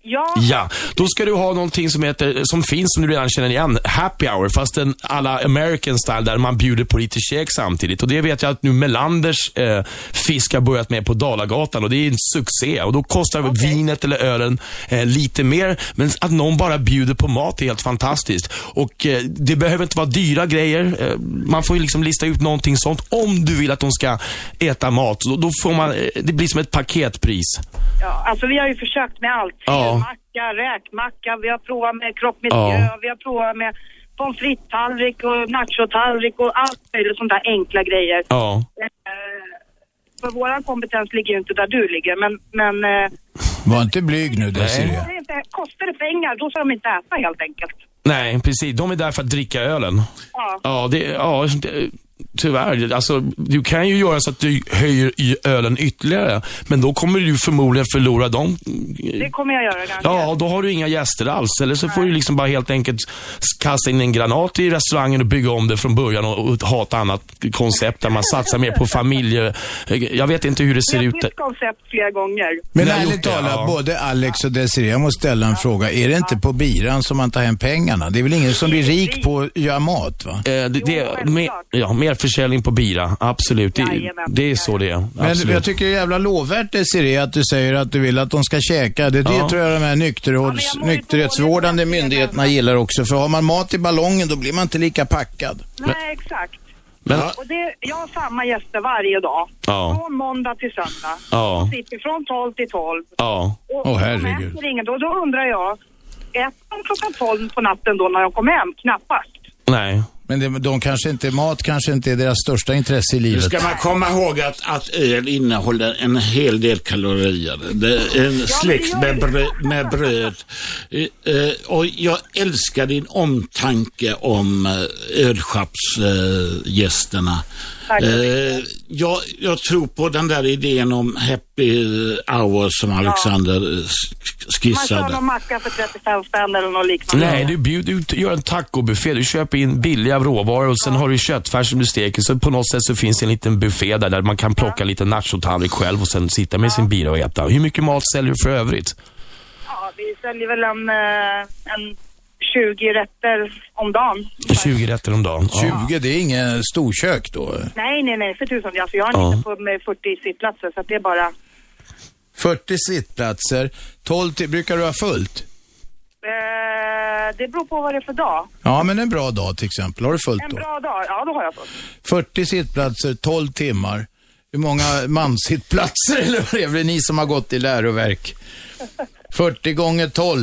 Speaker 10: Ja,
Speaker 3: Ja, då ska du ha någonting som heter, som finns som du redan känner igen, happy hour, fast en alla American style där man bjuder på lite käk samtidigt. Och det vet jag att nu Melanders eh, fisk har börjat med på Dalagatan och det är en succé. Och då kostar vinet eller ölen eh, lite mer, men att någon bara bjuder på mat är helt fantastiskt. Och eh, det behöver inte vara dyra grejer. Eh, man får ju liksom lista ut någonting sånt om du vill att de ska äta mat. Då, då får man, eh, det blir som ett paketpris.
Speaker 10: ja, alltså vi har ju försökt med allt.
Speaker 3: Ja.
Speaker 10: Macka, räkmacka, vi har provat med kropp miljö,
Speaker 3: Ja.
Speaker 10: vi har provat med pommes frites-tallrik och nachotallrik och allt möjligt sånt där enkla grejer.
Speaker 3: Ja.
Speaker 10: Eh, för våran kompetens ligger ju inte där du ligger, men, men eh,
Speaker 2: Var inte blyg nu
Speaker 10: inte, kostar det pengar, då ska de inte äta helt enkelt.
Speaker 3: Nej, precis. De är där för att dricka ölen.
Speaker 10: Ja.
Speaker 3: Ja, det, ja det, tyvärr. Alltså, du kan ju göra så att du höjer i ölen ytterligare, men då kommer du förmodligen förlora dem.
Speaker 10: Det kommer jag göra ganska.
Speaker 3: Ja, då har du inga gäster alls. Eller så får du liksom bara helt enkelt kasta in en granat i restaurangen och bygga om det från början och, och ha ett annat koncept där man satsar mer på familje... Jag vet inte hur det ser
Speaker 10: har
Speaker 3: ut.
Speaker 10: bytt koncept flera gånger.
Speaker 2: Men
Speaker 3: har
Speaker 2: ärligt talat,
Speaker 3: ja.
Speaker 2: både Alex och Desiree, jag måste ställa en fråga. Är det inte på biran som man tar hem pengarna? Det är väl ingen som blir rik på att göra mat va?
Speaker 3: Eh, det, det,
Speaker 10: Jo,
Speaker 3: mer, ja, mer försäljning på bira, absolut. Det,
Speaker 10: Jajamän.
Speaker 3: det är så det är.
Speaker 2: Men jag tycker det är jävla lovvärt Desiree att du säger att du vill att de ska käka. Det, det
Speaker 3: Ja.
Speaker 2: tror jag de här nykterhålls,
Speaker 10: Ja,
Speaker 2: nykterhetsvårdande myndigheterna gillar också. För har man mat i ballongen då blir man inte lika packad.
Speaker 10: Nej, exakt.
Speaker 3: Men,
Speaker 10: Och det, jag har samma gäster varje dag.
Speaker 3: Ja.
Speaker 10: Från måndag till söndag.
Speaker 3: Ja.
Speaker 10: De sitter från 12 till 12.
Speaker 3: ja.
Speaker 10: Och de
Speaker 2: herregud.
Speaker 10: äter inget. Och då undrar jag, äter de klockan 12 på natten då när de kommer hem? Knappast.
Speaker 3: Nej.
Speaker 2: Men det, de kanske inte, mat kanske inte är deras största intresse i
Speaker 4: Nu
Speaker 2: livet.
Speaker 4: ska man komma ihåg att, att öl innehåller en hel del kalorier. Det är en släkt med, med bröd. Eh, eh, Och jag älskar din omtanke om eh, ölschappsgästerna.
Speaker 10: Tack.
Speaker 4: Eh, jag, jag tror på den där idén om happy hour som Alexander eh, sk-
Speaker 10: Man kör
Speaker 4: skissade.
Speaker 10: någon macka för 35 spänn eller något liknande.
Speaker 3: Nej, du, bjud, du gör en tacobuffé. Du köper in billiga råvaror och sen har du köttfärs som du steker. Så på något sätt så finns det en liten buffé där, där man kan plocka lite nachotallrik själv och sen sitta med sin bira och äta. Hur mycket mat säljer du för övrigt?
Speaker 10: Ja, vi säljer väl en, eh, en 20 rätter om dagen.
Speaker 3: 20 rätter om dagen. Ja.
Speaker 2: 20, det är ingen storkök då?
Speaker 10: Nej, nej, nej, för tusan. Alltså, jag har en
Speaker 2: Ja.
Speaker 10: pub med 40 sittplatser så att det är bara...
Speaker 2: 40 sittplatser, 12 till, brukar du ha fullt?
Speaker 10: Eh, det beror på vad det är för dag.
Speaker 2: Ja, men en bra dag till exempel. Har du fullt
Speaker 10: En
Speaker 2: då?
Speaker 10: bra dag, ja då har jag fått.
Speaker 2: 40 sittplatser, 12 timmar. Hur många mansittplatser eller vad det är? Det är ni som har gått i läroverk. 40 gånger 12.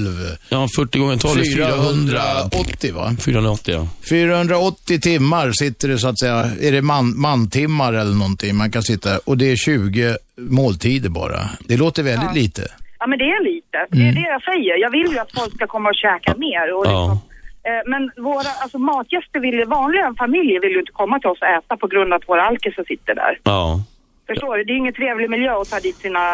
Speaker 3: Ja, 40 gånger 12 är 400.
Speaker 2: 480 va?
Speaker 3: 480 ja.
Speaker 2: 480 timmar sitter det så att säga, är det man, mantimmar eller någonting man kan sitta och det är 20 måltider bara. Det låter väldigt
Speaker 10: Ja.
Speaker 2: lite.
Speaker 10: Ja, men det är lite. Det är
Speaker 2: Mm.
Speaker 10: det jag säger. Jag vill ju att folk ska komma och käka mer. Och liksom, eh, men våra alltså, matgäster vill ju, vanliga familjer vill ju inte komma till oss och äta på grund av att våra alkisar sitter där.
Speaker 3: Ja.
Speaker 10: Förstår du? Det är ingen trevlig miljö att ta dit sina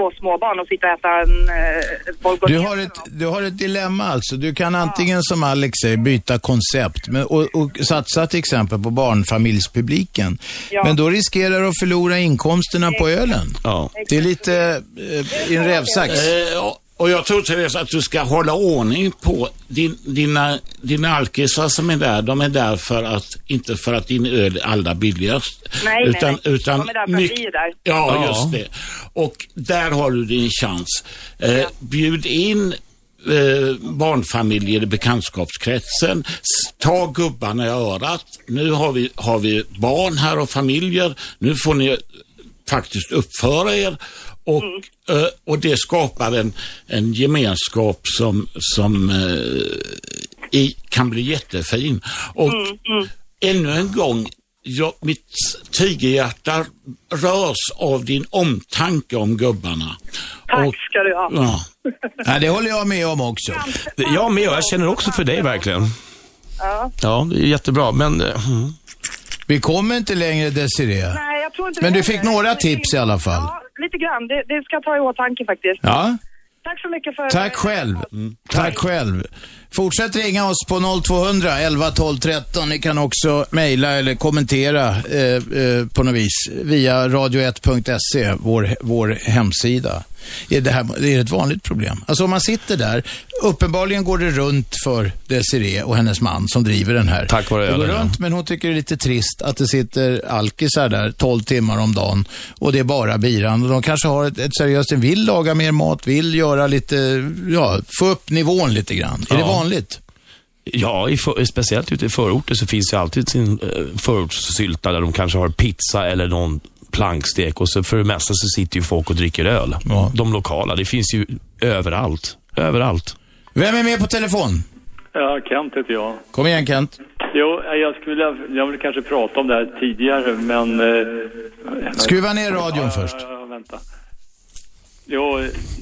Speaker 10: två småbarn och sitta och äta en eh,
Speaker 2: Du har, ett, du har ett dilemma alltså. Du kan antingen som Alex säger byta koncept men, och, och satsa till exempel på barnfamiljspubliken.
Speaker 10: Ja.
Speaker 2: Men då riskerar du att förlora inkomsterna på ölen.
Speaker 3: Ja.
Speaker 2: Det är lite eh, i en rävsax.
Speaker 4: Eh, och- jag tror Therese att du ska hålla ordning på din, dina, dina alkisar som är där. De är där för att, inte för att din öl är allra billigast.
Speaker 10: Nej,
Speaker 4: utan,
Speaker 10: nej.
Speaker 4: Utan
Speaker 10: De är där för att
Speaker 4: mycket-
Speaker 10: vi är där.
Speaker 4: Ja,
Speaker 3: Ja.
Speaker 4: just det. Och där har du din chans. Eh, Bjud in eh, barnfamiljer i bekantskapskretsen. Ta gubbarna i örat. Nu har vi, har vi barn här och familjer. Nu får ni faktiskt uppföra er. Och, eh, och det skapar en, en gemenskap som, som eh, i, kan bli jättefin. Och ännu en gång, jag, mitt tigerhjärta rörs av din omtanke om gubbarna.
Speaker 10: Tack ska du ha.
Speaker 4: Ja.
Speaker 2: Ja, det håller jag med om också.
Speaker 3: Jag med och jag känner också för dig verkligen.
Speaker 10: Ja.
Speaker 3: Ja, det är jättebra, men... eh, mm.
Speaker 2: Vi kommer inte längre Desiree.
Speaker 10: Nej, jag tror inte
Speaker 2: Men du fick några tips i alla fall.
Speaker 10: Ja, lite grann. Det, det ska jag ta i åtanke faktiskt.
Speaker 2: Ja.
Speaker 10: Tack så mycket för...
Speaker 2: Tack själv. Tack själv. Fortsätt ringa oss på 0200 11 12 13. Ni kan också mejla eller kommentera eh, eh, på något vis via radio1.se, vår, vår hemsida. Är det, här, det är ett vanligt problem. Alltså om man sitter där, uppenbarligen går det runt för Desiree och hennes man som driver den här.
Speaker 3: Tack vare
Speaker 2: det går
Speaker 3: ölen,
Speaker 2: runt, men hon tycker det är lite trist att det sitter alkisar där 12 timmar om dagen och det är bara biran. Och de kanske har ett, ett seriöst, vill laga mer mat, vill göra lite, ja, få upp nivån lite grann. Är det
Speaker 3: Ja.
Speaker 2: Vanligt?
Speaker 3: Ja, i för, speciellt ute i förorter så finns det alltid sin eh, förortssylta där de kanske har pizza eller någon plankstek och så för det mesta så sitter ju folk och dricker öl. De lokala, det finns ju överallt. Överallt.
Speaker 2: Vem är med på telefon?
Speaker 11: Ja, Kent heter jag.
Speaker 2: Kom igen Kent.
Speaker 11: Jo, jag skulle vilja, jag vill kanske prata om det här tidigare, men... Eh,
Speaker 2: Skruva ner radion
Speaker 11: ja,
Speaker 2: först.
Speaker 11: Ja, vänta. Jo,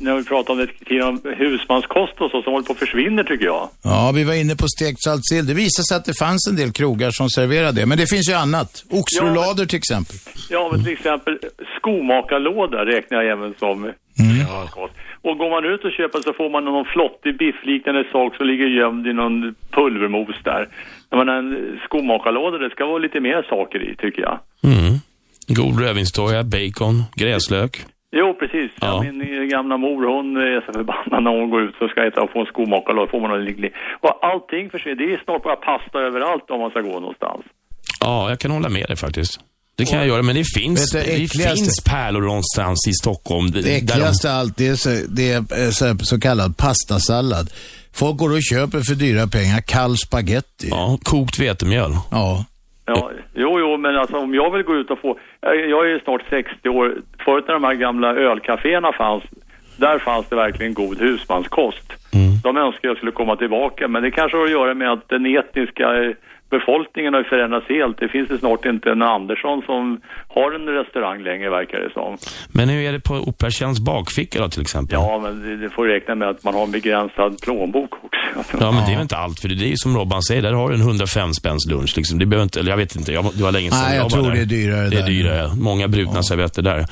Speaker 11: när vi pratade om det tidigare om husmanskost och så, som håller på att försvinner tycker jag.
Speaker 2: Ja, vi var inne på stekt saltsill. Det visade sig att det fanns en del krogar som serverade det. Men det finns ju annat. Oxroulader till exempel.
Speaker 11: Ja, men till exempel skomakarlåda räknar jag även som husmanskost. Och går man ut och köper så får man någon flottig biffliknande sak som ligger gömd i någon pulvermos där. Menar, en skomakarlåda, det ska vara lite mer saker i tycker jag.
Speaker 3: Mm. God rödvinstoja, bacon, gräslök.
Speaker 11: Jo, precis. Ja.
Speaker 3: Ja.
Speaker 11: Min gamla mor, hon är så förbannad när hon går ut och ska äta och få en skomakarlåda. får man någon liten... Och allting försvinner. Det är snart bara pasta överallt om man ska gå någonstans.
Speaker 3: Ja, jag kan hålla med dig faktiskt. Det kan jag göra, men det finns,
Speaker 2: du,
Speaker 3: det
Speaker 2: äckligaste-
Speaker 3: finns pärlor någonstans i Stockholm.
Speaker 2: Det
Speaker 3: de-
Speaker 2: äckligaste av allt, det är, så, det är eh, så, så kallad pastasallad. Folk går och köper för dyra pengar kall spaghetti.
Speaker 3: Ja, kokt vetemjöl.
Speaker 2: Ja.
Speaker 11: Ja, jo, jo, men alltså om jag vill gå ut och få... Jag jag är snart 60 år. Förut när de här gamla ölcaféerna fanns, där fanns det verkligen god husmanskost. De önskar jag skulle komma tillbaka, men det kanske har att göra med att den etniska befolkningen har ju förändrats helt. Det finns det snart inte en Andersson som har en restaurang längre, verkar det som.
Speaker 3: Men hur är det på Operatjänsts bakficka då till exempel?
Speaker 11: Ja, men det, det får räkna med att man har en begränsad plånbok också.
Speaker 3: Ja, men det är väl inte allt. För det är ju som Robban säger, där har du en 105 spänns lunch. Liksom. Det behöver inte, eller jag vet inte, jag, det var länge sedan
Speaker 2: Nej, jag
Speaker 3: var
Speaker 2: tror
Speaker 3: där.
Speaker 2: det är dyrare
Speaker 3: Det är
Speaker 2: där.
Speaker 3: dyrare. Många brutna servetter där.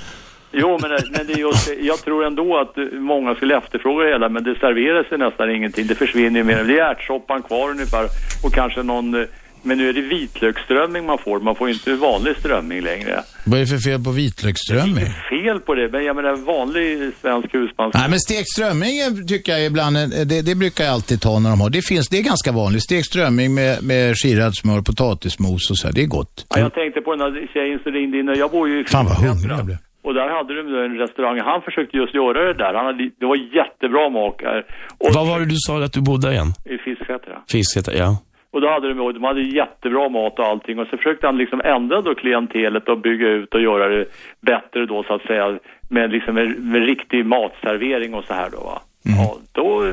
Speaker 11: Jo, men, men det är just, jag tror ändå att eh, många skulle efterfråga det hela, men det serveras ju nästan ingenting. Det försvinner ju mer. Det är ärtsoppan kvar ungefär och kanske någon... Men nu är det vitlöksströmming man får. Man får inte vanlig strömming längre.
Speaker 2: Vad är det för fel på vitlöksströmming?
Speaker 11: Fel på det, men jag menar vanlig svensk husmans...
Speaker 2: Nej, men stekt strömming är- tycker jag ibland, eh, det, det brukar jag alltid ta när de har. Det finns, det är ganska vanligt. Stekt strömming med, med skirat smör, potatismos och så här. Det är gott.
Speaker 11: Ja, jag tänkte på den här tjejen som ringde in. Jag bor ju i
Speaker 2: Fan vad hungrig jag blev.
Speaker 11: Och där hade de då en restaurang. Han försökte just göra det där. Han hade, det var jättebra mak här. Och
Speaker 3: Vad var det du sa att du bodde igen?
Speaker 11: I Fisksätra.
Speaker 3: Fisksätra, ja.
Speaker 11: Och då hade de, de hade jättebra mat och allting. Och så försökte han liksom ändra då klientelet och bygga ut och göra det bättre då så att säga. Med liksom med, med riktig matservering och så här då va.
Speaker 2: Mm.
Speaker 11: Ja, då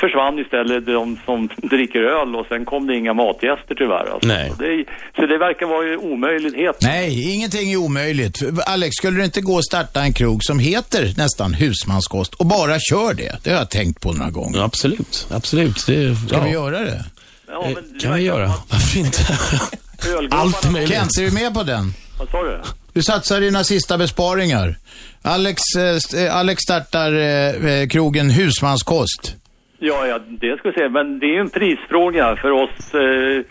Speaker 11: försvann istället de som dricker öl och sen kom det inga matgäster tyvärr. Alltså.
Speaker 2: Nej.
Speaker 11: Så, det, så det verkar vara ju omöjlighet.
Speaker 2: Nej, ingenting är omöjligt. Alex, skulle det inte gå att starta en krog som heter nästan husmanskost och bara kör det? Det har jag tänkt på några gånger.
Speaker 3: Absolut, absolut. Det,
Speaker 2: Ska
Speaker 3: ja.
Speaker 2: vi göra det?
Speaker 11: Ja, men det
Speaker 3: kan vi göra. Varför inte?
Speaker 11: Allt
Speaker 3: möjligt.
Speaker 2: Kent, är du med på den?
Speaker 11: Vad sa du?
Speaker 2: Du satsar dina sista besparingar. Alex, eh, eh, Alex startar eh, eh, krogen Husmanskost.
Speaker 11: Ja, ja, det ska vi se. Men det är ju en prisfråga för oss eh, eh,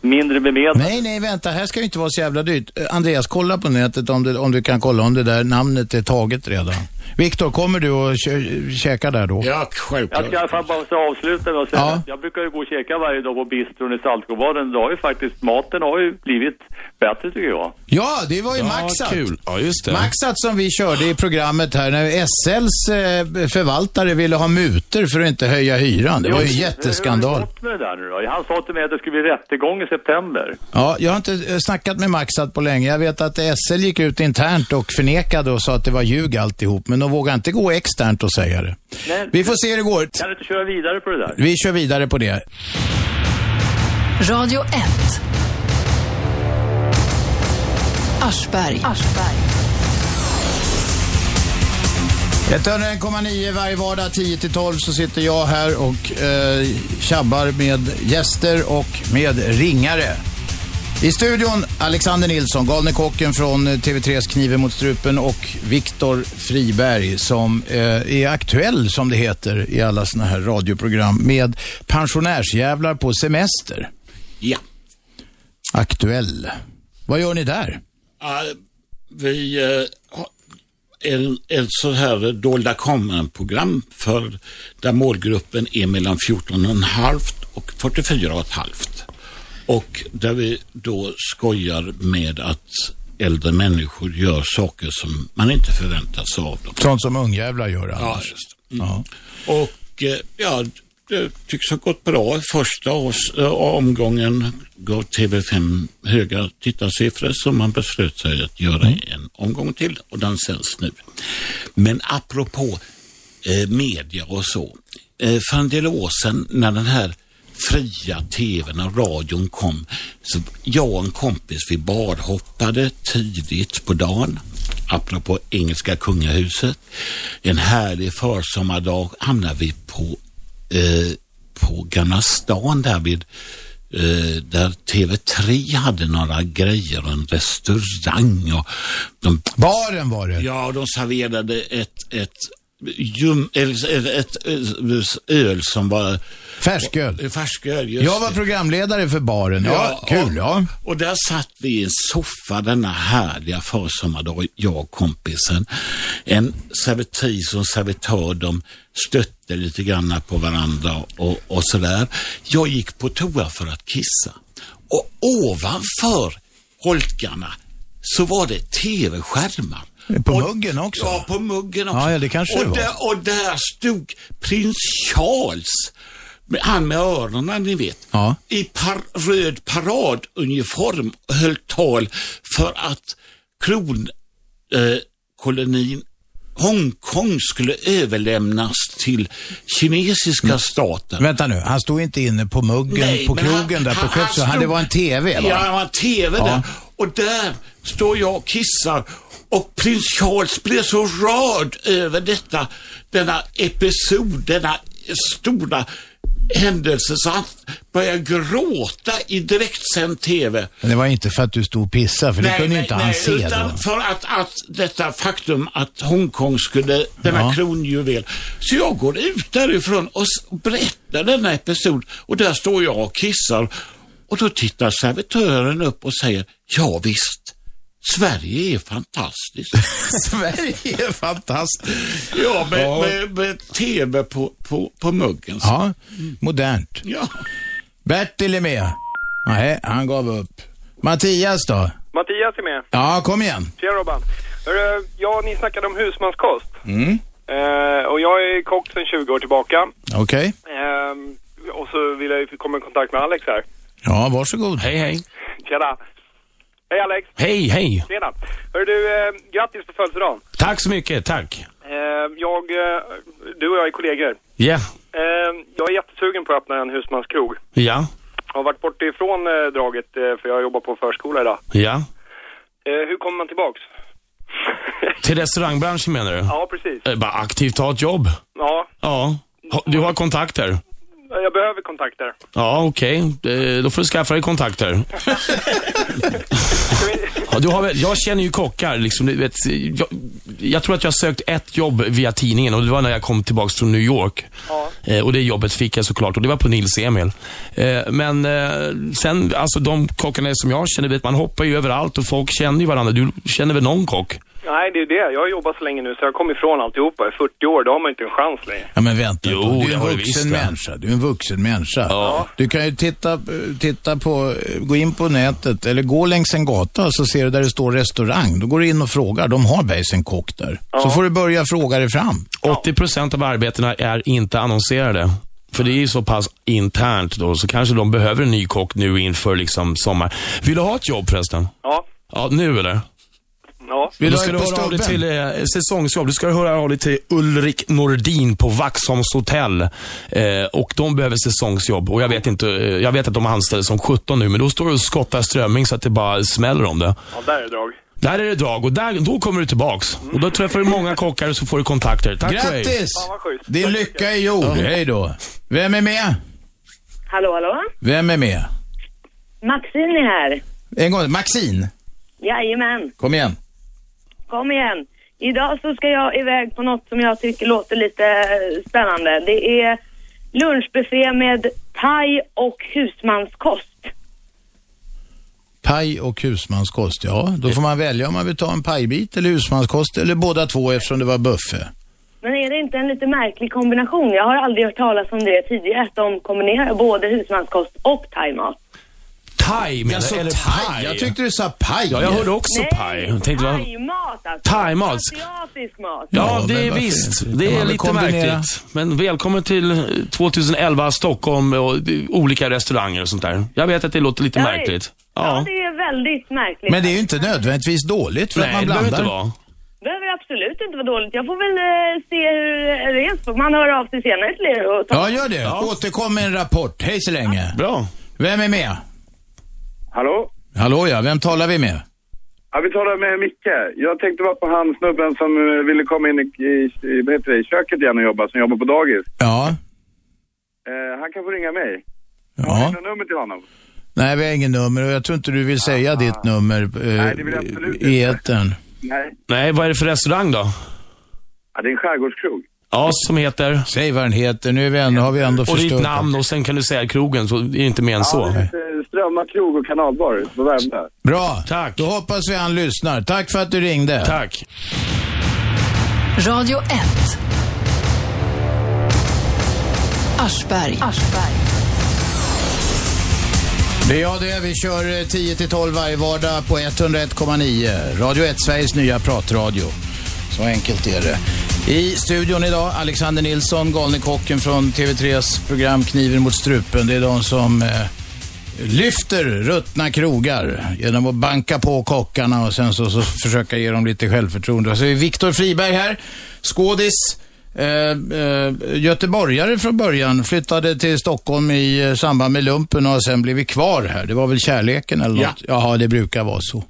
Speaker 11: mindre bemedlade.
Speaker 2: Nej, nej, vänta. Här ska ju inte vara så jävla dyrt. Eh, Andreas, kolla på nätet om du, om du kan kolla om det där namnet är taget redan. Viktor, kommer du och kä- käka där då?
Speaker 4: Ja,
Speaker 11: Jag
Speaker 4: självklart.
Speaker 11: ska i alla fall bara avsluta med att säga
Speaker 2: Ja.
Speaker 11: att jag brukar ju gå och käka varje dag på bistron i Saltsjöbaden. Det har ju faktiskt, maten har ju blivit bättre tycker jag.
Speaker 2: Ja, det var ju
Speaker 3: Ja,
Speaker 2: Maxat.
Speaker 3: kul. Ja, just det.
Speaker 2: Maxat som vi körde i programmet här när SLs eh, förvaltare ville ha muter för att inte höja hyran. Det var ju en
Speaker 11: Hur har
Speaker 2: jätteskandal.
Speaker 11: det gått med det där nu då? Han sa till mig att det skulle bli rättegång i september.
Speaker 2: Ja, jag har inte eh, snackat med Maxat på länge. Jag vet att SL gick ut internt och förnekade och sa att det var ljug alltihop. Men de vågar inte gå externt och säga det.
Speaker 11: Nej.
Speaker 2: Vi får se hur det går.
Speaker 11: Kan du inte köra vidare på det där?
Speaker 2: Vi kör vidare på det.
Speaker 1: Radio 1. Aschberg.
Speaker 2: 101,9 varje vardag 10-12 så sitter jag här och eh, tjabbar med gäster och med ringare. I studion Alexander Nilsson, galne kocken från eh, TV3s Kniven mot strupen och Viktor Friberg som eh, är aktuell som det heter i alla såna här radioprogram med pensionärsjävlar på semester.
Speaker 4: Ja.
Speaker 2: Aktuell. Vad gör ni där?
Speaker 4: Ja, vi har en, ett så här dolda kameran-program för där målgruppen är mellan 14,5 och 44,5. Och där vi då skojar med att äldre människor gör saker som man inte förväntar sig av dem.
Speaker 2: Sånt som ungjävlar gör
Speaker 4: Ja,
Speaker 2: annars.
Speaker 4: just det. Mm. Och eh, ja, tycks ha gått bra. Första års, eh, omgången gav TV5 höga tittarsiffror så man beslöt sig att göra en omgång till och den sänds nu. Men apropå eh, media och så. Eh, för en del år sedan när den här fria tvn och radion kom. Så jag och en kompis vi badhoppade tidigt på dagen. Apropå engelska kungahuset. En härlig försommardag hamnade vi på, eh, på Gamla stan där vid eh, där TV3 hade några grejer, en restaurang och de
Speaker 2: Baren var det.
Speaker 4: Ja, de serverade ett, ett, eller ett, ett öl som var...
Speaker 2: Färsköl.
Speaker 4: Färsköl, just
Speaker 2: Jag var programledare för baren. Ja, kul ja.
Speaker 4: Och där satt vi i en soffa denna härliga försommardag, jag och kompisen. En servitris och en servitör, de stötte lite grann på varandra och, och sådär. Jag gick på toa för att kissa. Och ovanför holkarna så var det tv-skärmar.
Speaker 2: På muggen också?
Speaker 4: Ja, på muggen också.
Speaker 2: Ja, det kanske
Speaker 4: och
Speaker 2: det var.
Speaker 4: Där, och där stod prins Charles, han med öronen ni vet,
Speaker 2: Ja.
Speaker 4: i par, röd paraduniform och höll tal för att kronkolonin eh, Hongkong skulle överlämnas till kinesiska staten.
Speaker 2: Vänta nu, han stod inte inne på muggen
Speaker 4: Nej,
Speaker 2: på krogen där på Skeppsö. Han,
Speaker 4: stod-
Speaker 2: det var en TV va?
Speaker 4: Ja, det var en TV
Speaker 2: Ja.
Speaker 4: där. Och där står jag och kissar. Och prins Charles blev så rörd över detta, denna episod, denna stora händelse så han började gråta i direktsänd TV.
Speaker 2: Men det var inte för att du stod och pissade, för det
Speaker 4: nej,
Speaker 2: kunde ju
Speaker 4: nej,
Speaker 2: inte
Speaker 4: nej,
Speaker 2: han se
Speaker 4: utan
Speaker 2: då.
Speaker 4: för att, att detta faktum att Hongkong skulle, denna
Speaker 2: Ja.
Speaker 4: kronjuvel. Så jag går ut därifrån och berättar denna episod och där står jag och kissar och då tittar servitören upp och säger, ja visst, Sverige är fantastiskt.
Speaker 2: Sverige är fantastiskt.
Speaker 4: Ja, med,
Speaker 2: Ja.
Speaker 4: med, med TV på, på, på muggen.
Speaker 2: Ja, modernt.
Speaker 4: Ja.
Speaker 2: Bertil är med. Nej, han gav upp. Mattias då?
Speaker 12: Mattias är med.
Speaker 2: Ja, kom igen.
Speaker 12: Tjena Robban. Ja, ni snackade om husmanskost.
Speaker 2: Mm.
Speaker 12: Eh, och jag är kock sedan 20 år tillbaka.
Speaker 2: Okej.
Speaker 12: Ehm, och så vill jag komma i kontakt med Alex här.
Speaker 2: Ja, varsågod.
Speaker 3: Hej, hej.
Speaker 12: Tjena. Hej Alex.
Speaker 3: Hej, hej.
Speaker 12: Tjena. Hörru du, eh, grattis på födelsedagen.
Speaker 3: Tack så mycket, tack.
Speaker 12: Eh, jag, eh, du och jag är kollegor.
Speaker 3: Ja,
Speaker 12: Eh, jag är jättesugen på att öppna en husmanskrog.
Speaker 3: ja,
Speaker 12: Jag har varit bort ifrån eh, draget eh, för jag jobbar på förskola idag.
Speaker 3: ja.
Speaker 12: Eh, hur kommer man tillbaks?
Speaker 3: Till restaurangbranschen menar du?
Speaker 12: Ja, precis.
Speaker 3: Eh, Bara aktivt ta ett jobb.
Speaker 12: Ja,
Speaker 3: Ja. Du har kontakter?
Speaker 12: Jag behöver kontakter.
Speaker 3: Ja, okej. Eh, Då får du skaffa dig kontakter. Ja, du har jag känner ju kockar. Liksom, vet, jag, jag tror att jag sökt ett jobb via tidningen och det var när jag kom tillbaks från New York.
Speaker 12: Ja.
Speaker 3: Eh, och det jobbet fick jag såklart och det var på Nils Emil. Eh, men eh, sen, alltså de kockarna som jag känner, vet, man hoppar ju överallt och folk känner ju varandra. Du känner väl någon kock?
Speaker 12: Nej, det är det. Jag har jobbat så länge nu så jag kom ifrån alltihopa. I 40 år, då har man inte en chans längre.
Speaker 2: Ja, men vänta.
Speaker 3: Jo.
Speaker 2: Du är en
Speaker 3: visst
Speaker 2: vuxen
Speaker 3: det.
Speaker 2: människa. Du är en vuxen människa.
Speaker 3: Ja.
Speaker 2: Du kan ju titta, titta på, gå in på nätet eller gå längs en gata så ser du där det står restaurang. Då går du in och frågar. De har bajs en kock där. Så får du börja fråga dig fram.
Speaker 3: 80% av arbetena är inte annonserade. För det är ju så pass internt då, så kanske de behöver en ny kock nu inför liksom sommar. Vill du ha ett jobb förresten?
Speaker 12: Ja.
Speaker 3: Ja, nu eller?
Speaker 12: Ja.
Speaker 2: Vill du
Speaker 3: ska du höra av dig till eh, säsongsjobb. Du ska höra av dig till Ulrik Nordin på Vaxholms hotell. Eh, och de behöver säsongsjobb. Och jag vet inte, eh, jag vet att de anställer som 17 nu, men då står du och skottar strömming så att det bara smäller om det.
Speaker 12: Ja, där är drag.
Speaker 3: Där är det drag och där, då kommer du tillbaks. Och då träffar du många kockar och så får du kontakter. Tack och hej.
Speaker 2: Grattis!
Speaker 12: Vad schysst.
Speaker 2: Din
Speaker 12: Tack
Speaker 2: lycka är gjord. Hej då. Vem är med?
Speaker 6: Hallå, hallå?
Speaker 2: Vem är med?
Speaker 6: Maxine är här.
Speaker 2: En gång. Maxine.
Speaker 6: Jajamän,
Speaker 2: Kom igen.
Speaker 6: Kom igen. Idag så ska jag iväg på något som jag tycker låter lite eh, spännande. Det är lunchbuffé med thai och husmanskost.
Speaker 2: Paj och husmanskost. Ja, då får man välja om man vill ta en pajbit eller husmanskost eller båda två eftersom det var buffé.
Speaker 6: Men är det inte en lite märklig kombination? Jag har aldrig hört talas om det tidigare, att de kombinerar både husmanskost och thaimat.
Speaker 3: Thai menar du? Eller
Speaker 2: thai. Jag tyckte du sa paj.
Speaker 3: Ja, jag hörde också
Speaker 6: Nej,
Speaker 3: paj. Jag tänkte, vad...
Speaker 6: thaimat alltså.
Speaker 3: Thaimat.
Speaker 6: Asiatisk mat.
Speaker 3: Ja,
Speaker 2: Ja,
Speaker 3: det
Speaker 2: men
Speaker 3: är
Speaker 2: varför
Speaker 3: visst.
Speaker 2: inte?
Speaker 3: Det är
Speaker 2: man väl
Speaker 3: lite
Speaker 2: kombinera?
Speaker 3: märkligt. Men välkommen till eh, 2011 Stockholm och eh, olika restauranger och sånt där. Jag vet att det låter lite
Speaker 6: Ja,
Speaker 3: märkligt.
Speaker 6: Ja,
Speaker 3: Ja.
Speaker 6: det är väldigt märkligt.
Speaker 2: Men det är ju inte nödvändigtvis dåligt för
Speaker 3: Nej,
Speaker 2: att man
Speaker 3: det behöver
Speaker 2: blandar.
Speaker 3: inte vara.
Speaker 6: behöver absolut inte vara dåligt. Jag får väl eh, se hur det är. Så man hör av sig senare till er och ta...
Speaker 2: Ja, gör det. Återkom med en rapport. Hej så länge.
Speaker 3: Bra.
Speaker 2: Vem är med?
Speaker 5: Hallå?
Speaker 2: Hallå ja, vem talar vi med?
Speaker 5: Ja, vi talar med Micke. Jag tänkte vara på han snubben som eh, ville komma in i, i, vad heter det, i köket igen och jobba, som jobbar på dagis.
Speaker 2: Ja.
Speaker 5: Eh, han kan få ringa mig.
Speaker 2: Ja.
Speaker 5: Har du nummer till honom?
Speaker 2: Nej, vi har ingen nummer och jag tror inte du vill säga ditt nummer eh,
Speaker 5: Nej, det vill jag absolut
Speaker 2: i etern.
Speaker 5: Nej.
Speaker 3: Nej, vad är det för restaurang då?
Speaker 5: Ja, det är en skärgårdskrog.
Speaker 3: Ja, som heter?
Speaker 2: Säg vad den heter. Nu är vi ändå, har vi ändå
Speaker 3: Och
Speaker 2: förstört
Speaker 3: ditt namn och sen kan du säga krogen, så är det inte mer än så.
Speaker 5: Ja, det heter Strömma krog och kanalbar på Värmdö.
Speaker 2: Bra.
Speaker 3: Tack.
Speaker 2: Då hoppas vi han lyssnar. Tack för att du ringde.
Speaker 3: Tack.
Speaker 1: Radio 1. Aschberg.
Speaker 2: Det är jag det. Vi kör eh, 10 till 12 varje vardag på 101,9. Radio 1, Sveriges nya pratradio. Så enkelt är det. I studion idag, Alexander Nilsson, galne kocken från TV3s program Kniven mot strupen. Det är de som eh, lyfter ruttna krogar genom att banka på kockarna och sen så, så försöka ge dem lite självförtroende. Så är Viktor Friberg här, skådis. Eh, eh, göteborgare från början, flyttade till Stockholm i eh, samband med lumpen och sen blivit kvar här. Det var väl kärleken eller
Speaker 4: Ja.
Speaker 2: något? Jaha, det brukar vara så.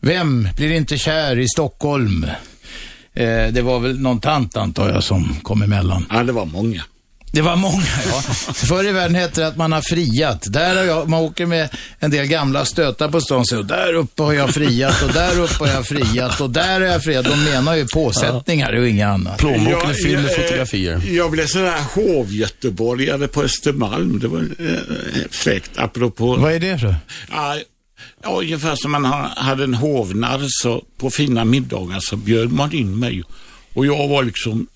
Speaker 2: Vem blir inte kär i Stockholm? Eh, det var väl någon tant antar jag som kom emellan.
Speaker 4: Ja, det var många.
Speaker 2: Det var många, ja. Förr i världen hette det att man har friat. Där har jag, man åker med en del gamla stötar på stan och säger, där uppe har jag friat och där uppe har jag friat och där har jag friat. De menar ju påsättningar och inget annat.
Speaker 3: Plånboken är fylld med
Speaker 4: jag, eh,
Speaker 3: fotografier.
Speaker 4: Jag blev sån här hovgöteborgare på Östermalm. Det var eh, fräckt, apropå...
Speaker 2: Vad är det för?
Speaker 4: Ja, ja, ungefär som man ha- hade en hovnarr så på fina middagar så bjöd man in mig. Och jag var liksom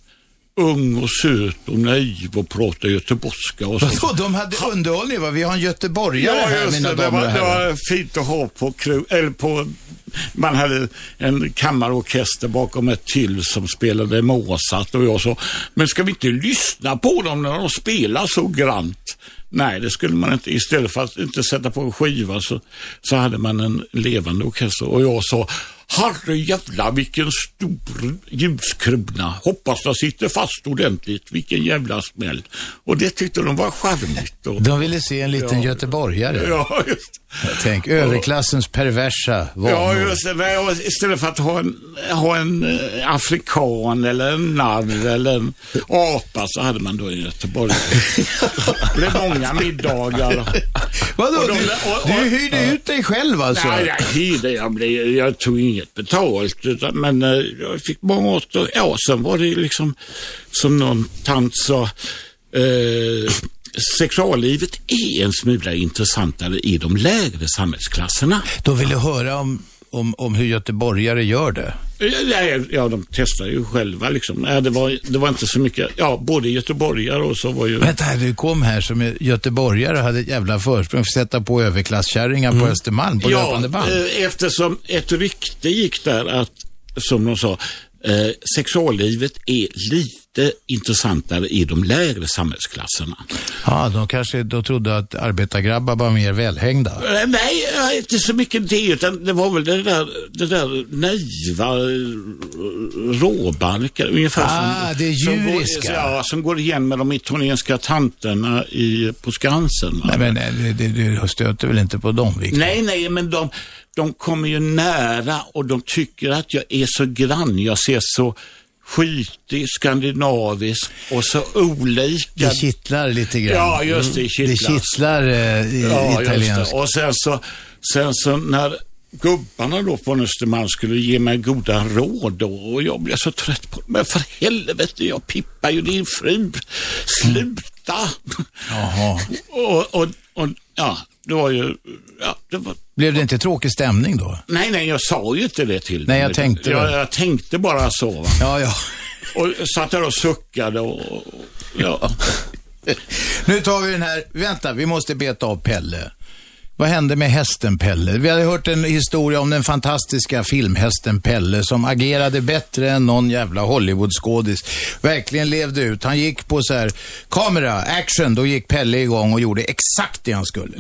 Speaker 4: ung och söt och naiv och pratade göteborgska och så.
Speaker 2: De hade underhållning va? Vi har en göteborgare
Speaker 4: Ja,
Speaker 2: här, mina
Speaker 4: det. Det
Speaker 2: damer och
Speaker 4: det
Speaker 2: herrar.
Speaker 4: var fint att ha på, eller på man hade en kammarorkester bakom ett till som spelade Mozart och jag sa, men ska vi inte lyssna på dem när de spelar så grant? Nej, det skulle man inte. Istället för att inte sätta på en skiva så, så hade man en levande orkester och jag sa, herre jävla vilken stor ljuskrona. Hoppas den sitter fast ordentligt. Vilken jävla smäll. Och det tyckte de var charmigt. Och,
Speaker 2: De ville se en liten
Speaker 4: Ja.
Speaker 2: göteborgare.
Speaker 4: ja, just
Speaker 2: Tänk, överklassens perversa vanor.
Speaker 4: Ja, just det. Och istället för att ha en, ha en eh, afrikan eller en narr eller en apa så hade man då en göteborgare. det blev många middagar.
Speaker 2: Vadå,
Speaker 4: Och de-
Speaker 2: du,
Speaker 4: och-
Speaker 2: du
Speaker 4: och-
Speaker 2: hyrde ut dig själv alltså?
Speaker 4: Nej, jag hyrde. Jag, blev, jag tog inget betalt. Utan, men eh, jag fick mat och ja, sen var det liksom som någon tant sa. Eh, sexuallivet är en smula intressantare i de lägre samhällsklasserna.
Speaker 2: De ville höra om, om, om hur göteborgare gör det.
Speaker 4: Ja, ja, de testar ju själva liksom. Det, var, det var inte så mycket, ja, både göteborgare och så var ju...
Speaker 2: Vänta du kom här som göteborgare och hade ett jävla försprång för att sätta på överklasskärringar på Östermalm på
Speaker 4: ja,
Speaker 2: löpande band.
Speaker 4: eh, eftersom ett rykte gick där att, som de sa, eh, sexuallivet är lite intressantare i de lägre samhällsklasserna.
Speaker 2: Ja, de kanske då trodde att arbetargrabbar var mer välhängda.
Speaker 4: Eh, Nej, eh, inte så mycket det, utan det var väl det där, det där naiva eh, råbarkar, ungefär
Speaker 2: Ah,
Speaker 4: som,
Speaker 2: det
Speaker 4: som går, ja, som går igen med de italienska tanterna i, på Skansen.
Speaker 2: Nej, men nej, det, det, du stöter väl inte på dem, Victor?
Speaker 4: Nej, nej, men de, de kommer ju nära och de tycker att jag är så grann. Jag ser så skitig, skandinavisk och så olika.
Speaker 2: Det kittlar lite grann.
Speaker 4: Ja, just det,
Speaker 2: Det
Speaker 4: kittlar.
Speaker 2: eh, i
Speaker 4: Ja,
Speaker 2: italienskt.
Speaker 4: Och sen så, sen så när gubbarna då på Östermalm skulle ge mig goda råd då, och jag blev så trött på det. Men för helvete, jag pippar ju din fru. Sluta!
Speaker 2: Jaha.
Speaker 4: och, och, och, ja, det var ju, ja, det var,
Speaker 2: Blev det inte tråkig stämning då?
Speaker 4: Nej, nej, jag sa ju inte det till
Speaker 2: Nej, jag tänkte
Speaker 4: jag, jag tänkte bara så. Va?
Speaker 2: Ja, ja.
Speaker 4: Och satt där och suckade och, och ja.
Speaker 2: Nu tar vi den här, vänta, vi måste beta av Pelle. Vad hände med hästen Pelle? Vi hade hört en historia om den fantastiska filmhästen Pelle som agerade bättre än någon jävla Hollywoodskådis. Verkligen levde ut. Han gick på så här, kamera, action, då gick Pelle igång och gjorde exakt det han skulle.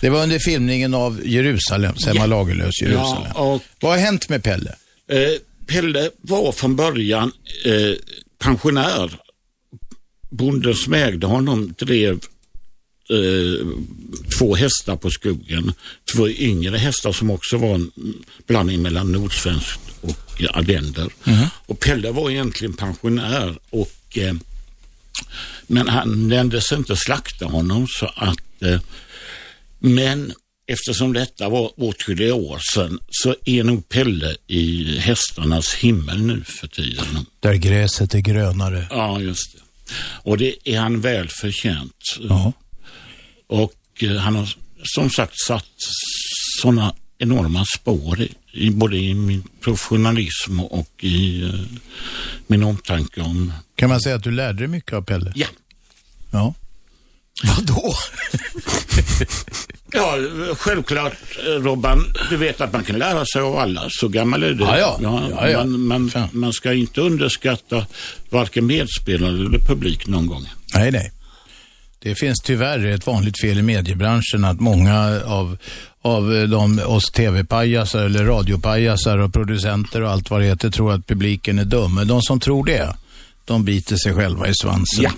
Speaker 2: Det var under filmningen av Jerusalem, Selma Lagerlöfs Jerusalem.
Speaker 4: Ja, och,
Speaker 2: Vad har hänt med Pelle?
Speaker 4: eh, Pelle var från början eh, pensionär. Bonden som ägde honom drev eh, två hästar på skogen. Två yngre hästar som också var en blandning mellan nordsvenskt och ardender. Och Pelle var egentligen pensionär och eh, men han nändes inte slakta honom så att eh, men eftersom detta var åtskilliga år sedan så är nog Pelle i hästarnas himmel nu för tiden.
Speaker 2: Där gräset är grönare.
Speaker 4: Ja, just det. Och det är han väl förtjänt.
Speaker 2: Ja.
Speaker 4: Och eh, han har som sagt satt sådana enorma spår i, både i min professionalism och i eh, min omtanke om...
Speaker 2: Kan man säga att du lärde dig mycket av Pelle?
Speaker 4: Ja.
Speaker 2: Ja. Vadå?
Speaker 4: Ja, självklart Robban. Du vet att man kan lära sig av alla. Så gammal är du.
Speaker 2: Ja, ja. Ja, ja.
Speaker 4: Man, man, man ska inte underskatta varken medspelare eller publik någon gång.
Speaker 2: Nej, nej. Det finns tyvärr ett vanligt fel i mediebranschen att många av, av de, oss tv-pajasar eller radiopajasar och producenter och allt vad det heter tror att publiken är dum. Men de som tror det, de biter sig själva i svansen.
Speaker 4: Ja.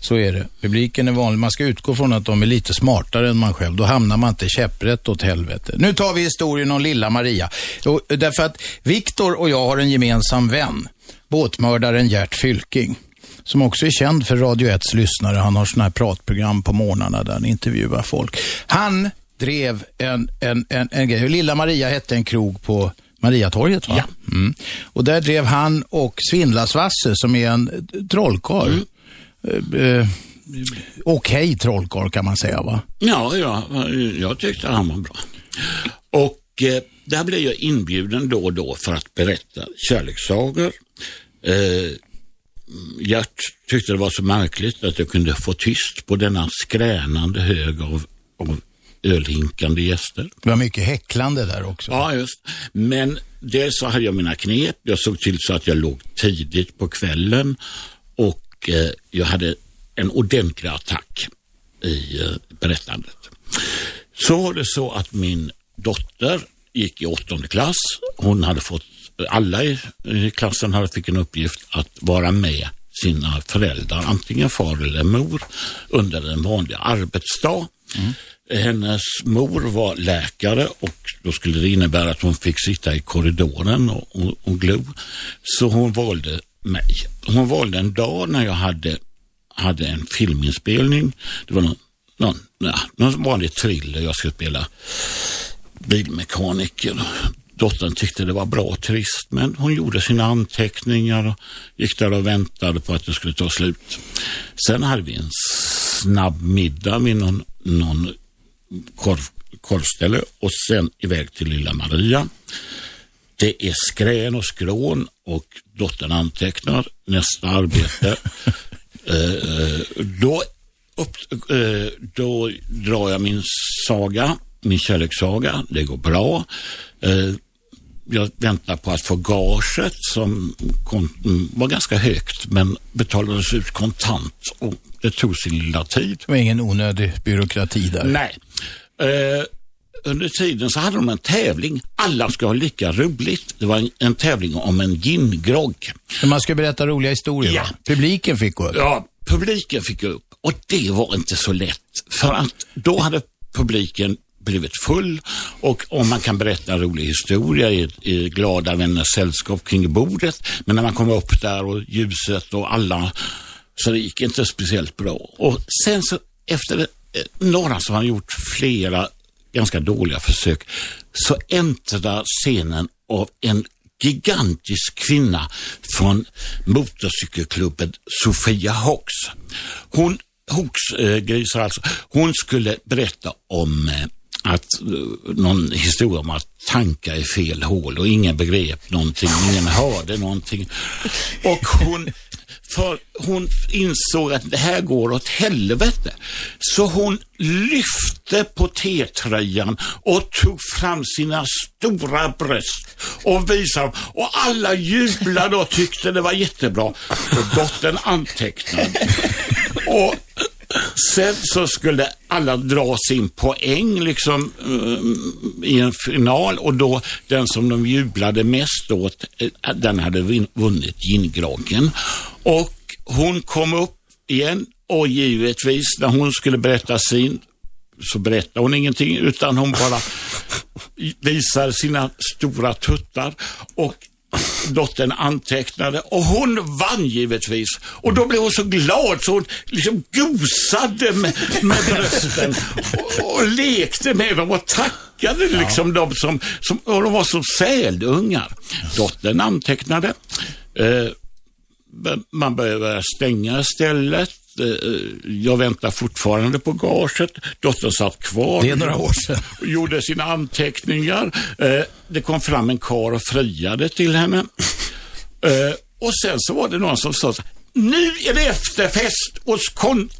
Speaker 2: Så är det. Publiken är vanlig. Man ska utgå från att de är lite smartare än man själv. Då hamnar man inte käpprätt åt helvete. Nu tar vi historien om lilla Maria. Och, därför att Viktor och jag har en gemensam vän. Båtmördaren Gert Fylking. som också är känd för Radio 1s lyssnare. Han har sådana här pratprogram på morgnarna där han intervjuar folk. Han drev en, en, en, en grej. Lilla Maria hette en krog på Mariatorget va?
Speaker 4: Ja.
Speaker 2: Mm. Och där drev han och Svindlasvasse som är en trollkarl.
Speaker 4: Mm.
Speaker 2: Eh, eh, Okej trollkarl kan man säga va?
Speaker 4: Ja, ja, jag tyckte han var bra. Och eh, där blev jag inbjuden då och då för att berätta kärlekssagor. Eh, jag tyckte det var så märkligt att jag kunde få tyst på denna skränande hög av, av ölhinkande gäster.
Speaker 2: Det var mycket häcklande där också.
Speaker 4: Ja, just. Men dels så hade jag mina knep. Jag såg till så att jag låg tidigt på kvällen och eh, jag hade en ordentlig attack i eh, berättandet. Så var det så att min dotter gick i åttonde klass. Hon hade fått, alla i, i klassen hade fick en uppgift att vara med sina föräldrar, antingen far eller mor, under en vanlig arbetsdag. Hennes mor var läkare och då skulle det innebära att hon fick sitta i korridoren och, och, och glo. Så hon valde mig. Hon valde en dag när jag hade, hade en filminspelning. Det var någon, någon, ja, någon vanlig thriller. Jag skulle spela bilmekaniker. Dottern tyckte det var bra trist, men hon gjorde sina anteckningar och gick där och väntade på att det skulle ta slut. Sen hade vi en snabb middag vid någon, någon korv, korvställe och sen iväg till lilla Maria. Det är skrän och skrån och dottern antecknar nästa arbete. eh, eh, då, upp, eh, då drar jag min saga, min kärlekssaga. Det går bra. Eh, jag väntar på att få gaget som var ganska högt men betalades ut kontant och det tog sin lilla tid.
Speaker 2: Det var ingen onödig byråkrati där.
Speaker 4: Nej. Eh, under tiden så hade de en tävling. Alla ska ha lika roligt. Det var en, en tävling om en gingrogg.
Speaker 2: Man ska berätta roliga historier
Speaker 4: Ja.
Speaker 2: va? Publiken fick gå upp.
Speaker 4: Ja, publiken fick gå upp och det var inte så lätt. För att då hade publiken blivit full och om man kan berätta en rolig historia i, i glada vänners sällskap kring bordet. Men när man kom upp där och ljuset och alla, så det gick inte speciellt bra. Och sen så efter eh, några som har gjort flera ganska dåliga försök så äntrar scenen av en gigantisk kvinna från motorcykelklubben Sofia Hawks. Hon, Hawks eh, grisar alltså, hon skulle berätta om eh, att eh, någon historia om att tanka i fel hål och ingen begrep någonting, ingen hörde någonting. Och hon, för hon insåg att det här går åt helvete. Så hon lyfte på T-tröjan och tog fram sina stora bröst och visade dem. Och alla jublade och tyckte det var jättebra. Och dottern antecknade. Och Sen så skulle alla dra sin poäng liksom eh, i en final och då den som de jublade mest åt, eh, den hade vunnit gingroggen. Och hon kom upp igen och givetvis när hon skulle berätta sin så berättade hon ingenting utan hon bara visar sina stora tuttar och dottern antecknade och hon vann givetvis. Och då blev hon så glad så hon liksom gosade med, med brösten och, och lekte med dem och tackade liksom dem som, som, och de var som sälungar. Dottern antecknade. Eh, man behöver stänga stället. Eh, Jag väntar fortfarande på gaget. Dottern satt kvar.
Speaker 2: Det är några år sedan.
Speaker 4: Och gjorde sina anteckningar. Eh, Det kom fram en kar och friade till henne. Eh, Och sen så var det någon som sa så nu är det efterfest hos kon-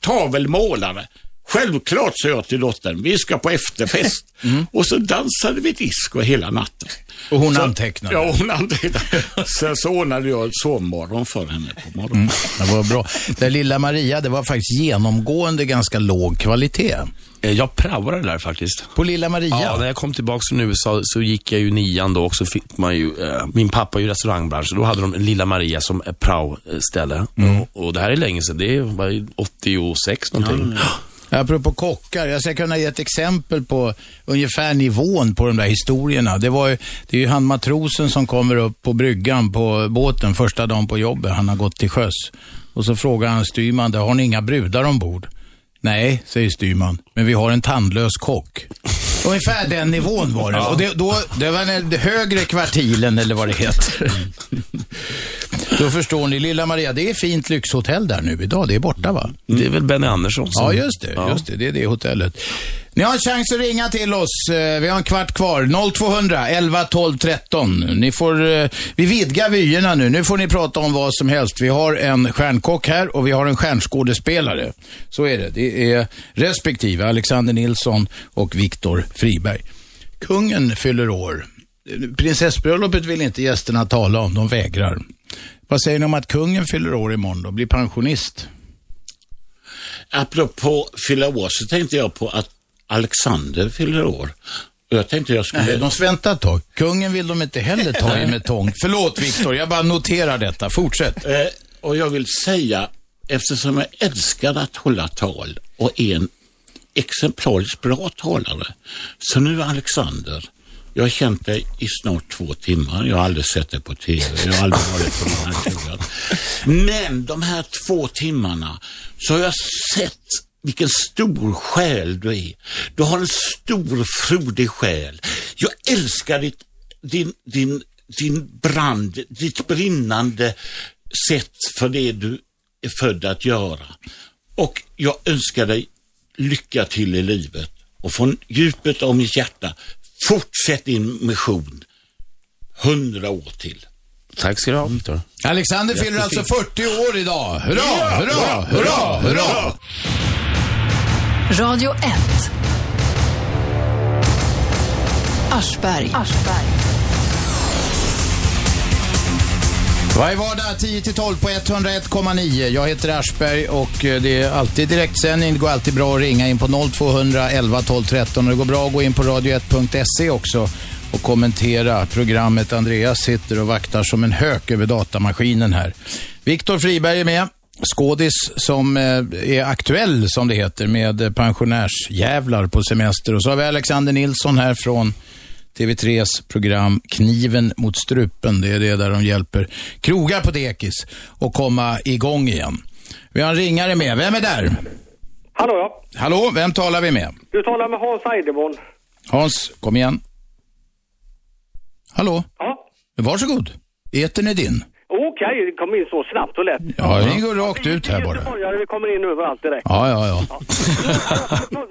Speaker 4: tavelmålare. Självklart, sa jag till dottern, vi ska på efterfest. Och så dansade vi disco hela natten.
Speaker 2: Och hon
Speaker 4: så,
Speaker 2: antecknade?
Speaker 4: Ja, hon antecknade. Sen så ordnade jag ett sovmorgon för henne på morgonen.
Speaker 2: Det var bra. Den lilla Maria, det var faktiskt genomgående ganska låg kvalitet.
Speaker 3: Eh, Jag praoade där faktiskt.
Speaker 2: På lilla Maria?
Speaker 3: Ja, när jag kom tillbaka från USA så gick jag ju nian då och så fick man ju, eh, min pappa är ju restaurangbransch, så då hade de en Lilla Maria som prao-ställe. Och, och det här är länge sedan, det var ju 86 någonting.
Speaker 2: Apropå kockar, jag ska kunna ge ett exempel på ungefär nivån på de där historierna. Det, var ju, det är ju han matrosen som kommer upp på bryggan på båten första dagen på jobbet. Han har gått till sjöss. Och så frågar han styrman, har ni inga brudar ombord? Nej, säger styrman, men vi har en tandlös kock. Ungefär den nivån var det. Och det, då, det var den högre kvartilen eller vad det heter. Då förstår ni, lilla Maria, det är fint lyxhotell där nu idag. Det är borta va?
Speaker 3: Det är väl Benny Andersson som...
Speaker 2: Ja, just det.
Speaker 3: Ja.
Speaker 2: Just det, det är det hotellet. Ni har en chans att ringa till oss. Eh, vi har en kvart kvar. 0200 11 12 13. Ni får, eh, vi vidgar vyerna nu. Nu får ni prata om vad som helst. Vi har en stjärnkock här och vi har en stjärnskådespelare. Så är det. Det är respektive Alexander Nilsson och Viktor Friberg. Kungen fyller år. Prinsessbröllopet vill inte gästerna tala om. De vägrar. Vad säger ni om att kungen fyller år imorgon då? Blir pensionist?
Speaker 4: Apropå fylla år så tänkte jag på att Alexander fyller år. Och jag tänkte jag skulle...
Speaker 2: Nej, de ska vänta ett tag. Kungen vill de inte heller ta i med tång. Förlåt Viktor, jag bara noterar detta. Fortsätt.
Speaker 4: Eh, och jag vill säga, eftersom jag älskar att hålla tal och är en exemplariskt bra talare, så nu Alexander, jag har känt dig i snart två timmar. Jag har aldrig sett dig på TV. Jag har aldrig varit på någon här krogar. Men de här två timmarna så har jag sett vilken stor själ du är. Du har en stor, frodig själ. Jag älskar ditt, din, din, din brand, ditt brinnande sätt för det du är född att göra. Och jag önskar dig lycka till i livet. Och från djupet av mitt hjärta, fortsätt din mission hundra år till.
Speaker 3: Tack ska du ha, Viktor.
Speaker 2: Alexander fyller alltså 40 år idag. Hurra, hurra, hurra, hurra!
Speaker 1: Radio 1. Aschberg.
Speaker 2: Varje vardag 10-12 på 101,9. Jag heter Aschberg och eh, det är alltid direktsändning. Det går alltid bra att ringa in på 0200 11 12 13 och det går bra att gå in på radio1.se också och kommentera programmet. Andreas sitter och vaktar som en hök över datamaskinen här. Viktor Friberg är med. Skådis som eh, är aktuell, som det heter, med pensionärsjävlar på semester. Och så har vi Alexander Nilsson här från TV3s program Kniven mot strupen. Det är det där de hjälper krogar på dekis att komma igång igen. Vi har en ringare med. Vem är där?
Speaker 13: Hallå ja.
Speaker 2: Hallå, vem talar vi med?
Speaker 13: Du talar med Hans Eideborn.
Speaker 2: Hans, kom igen. Hallå?
Speaker 13: Ja.
Speaker 2: Varsågod. Etern är din.
Speaker 13: Okej, det kom in så snabbt och lätt.
Speaker 2: Ja, det går rakt ut här bara.
Speaker 13: Vi kommer in överallt direkt.
Speaker 2: Ja, ja, ja.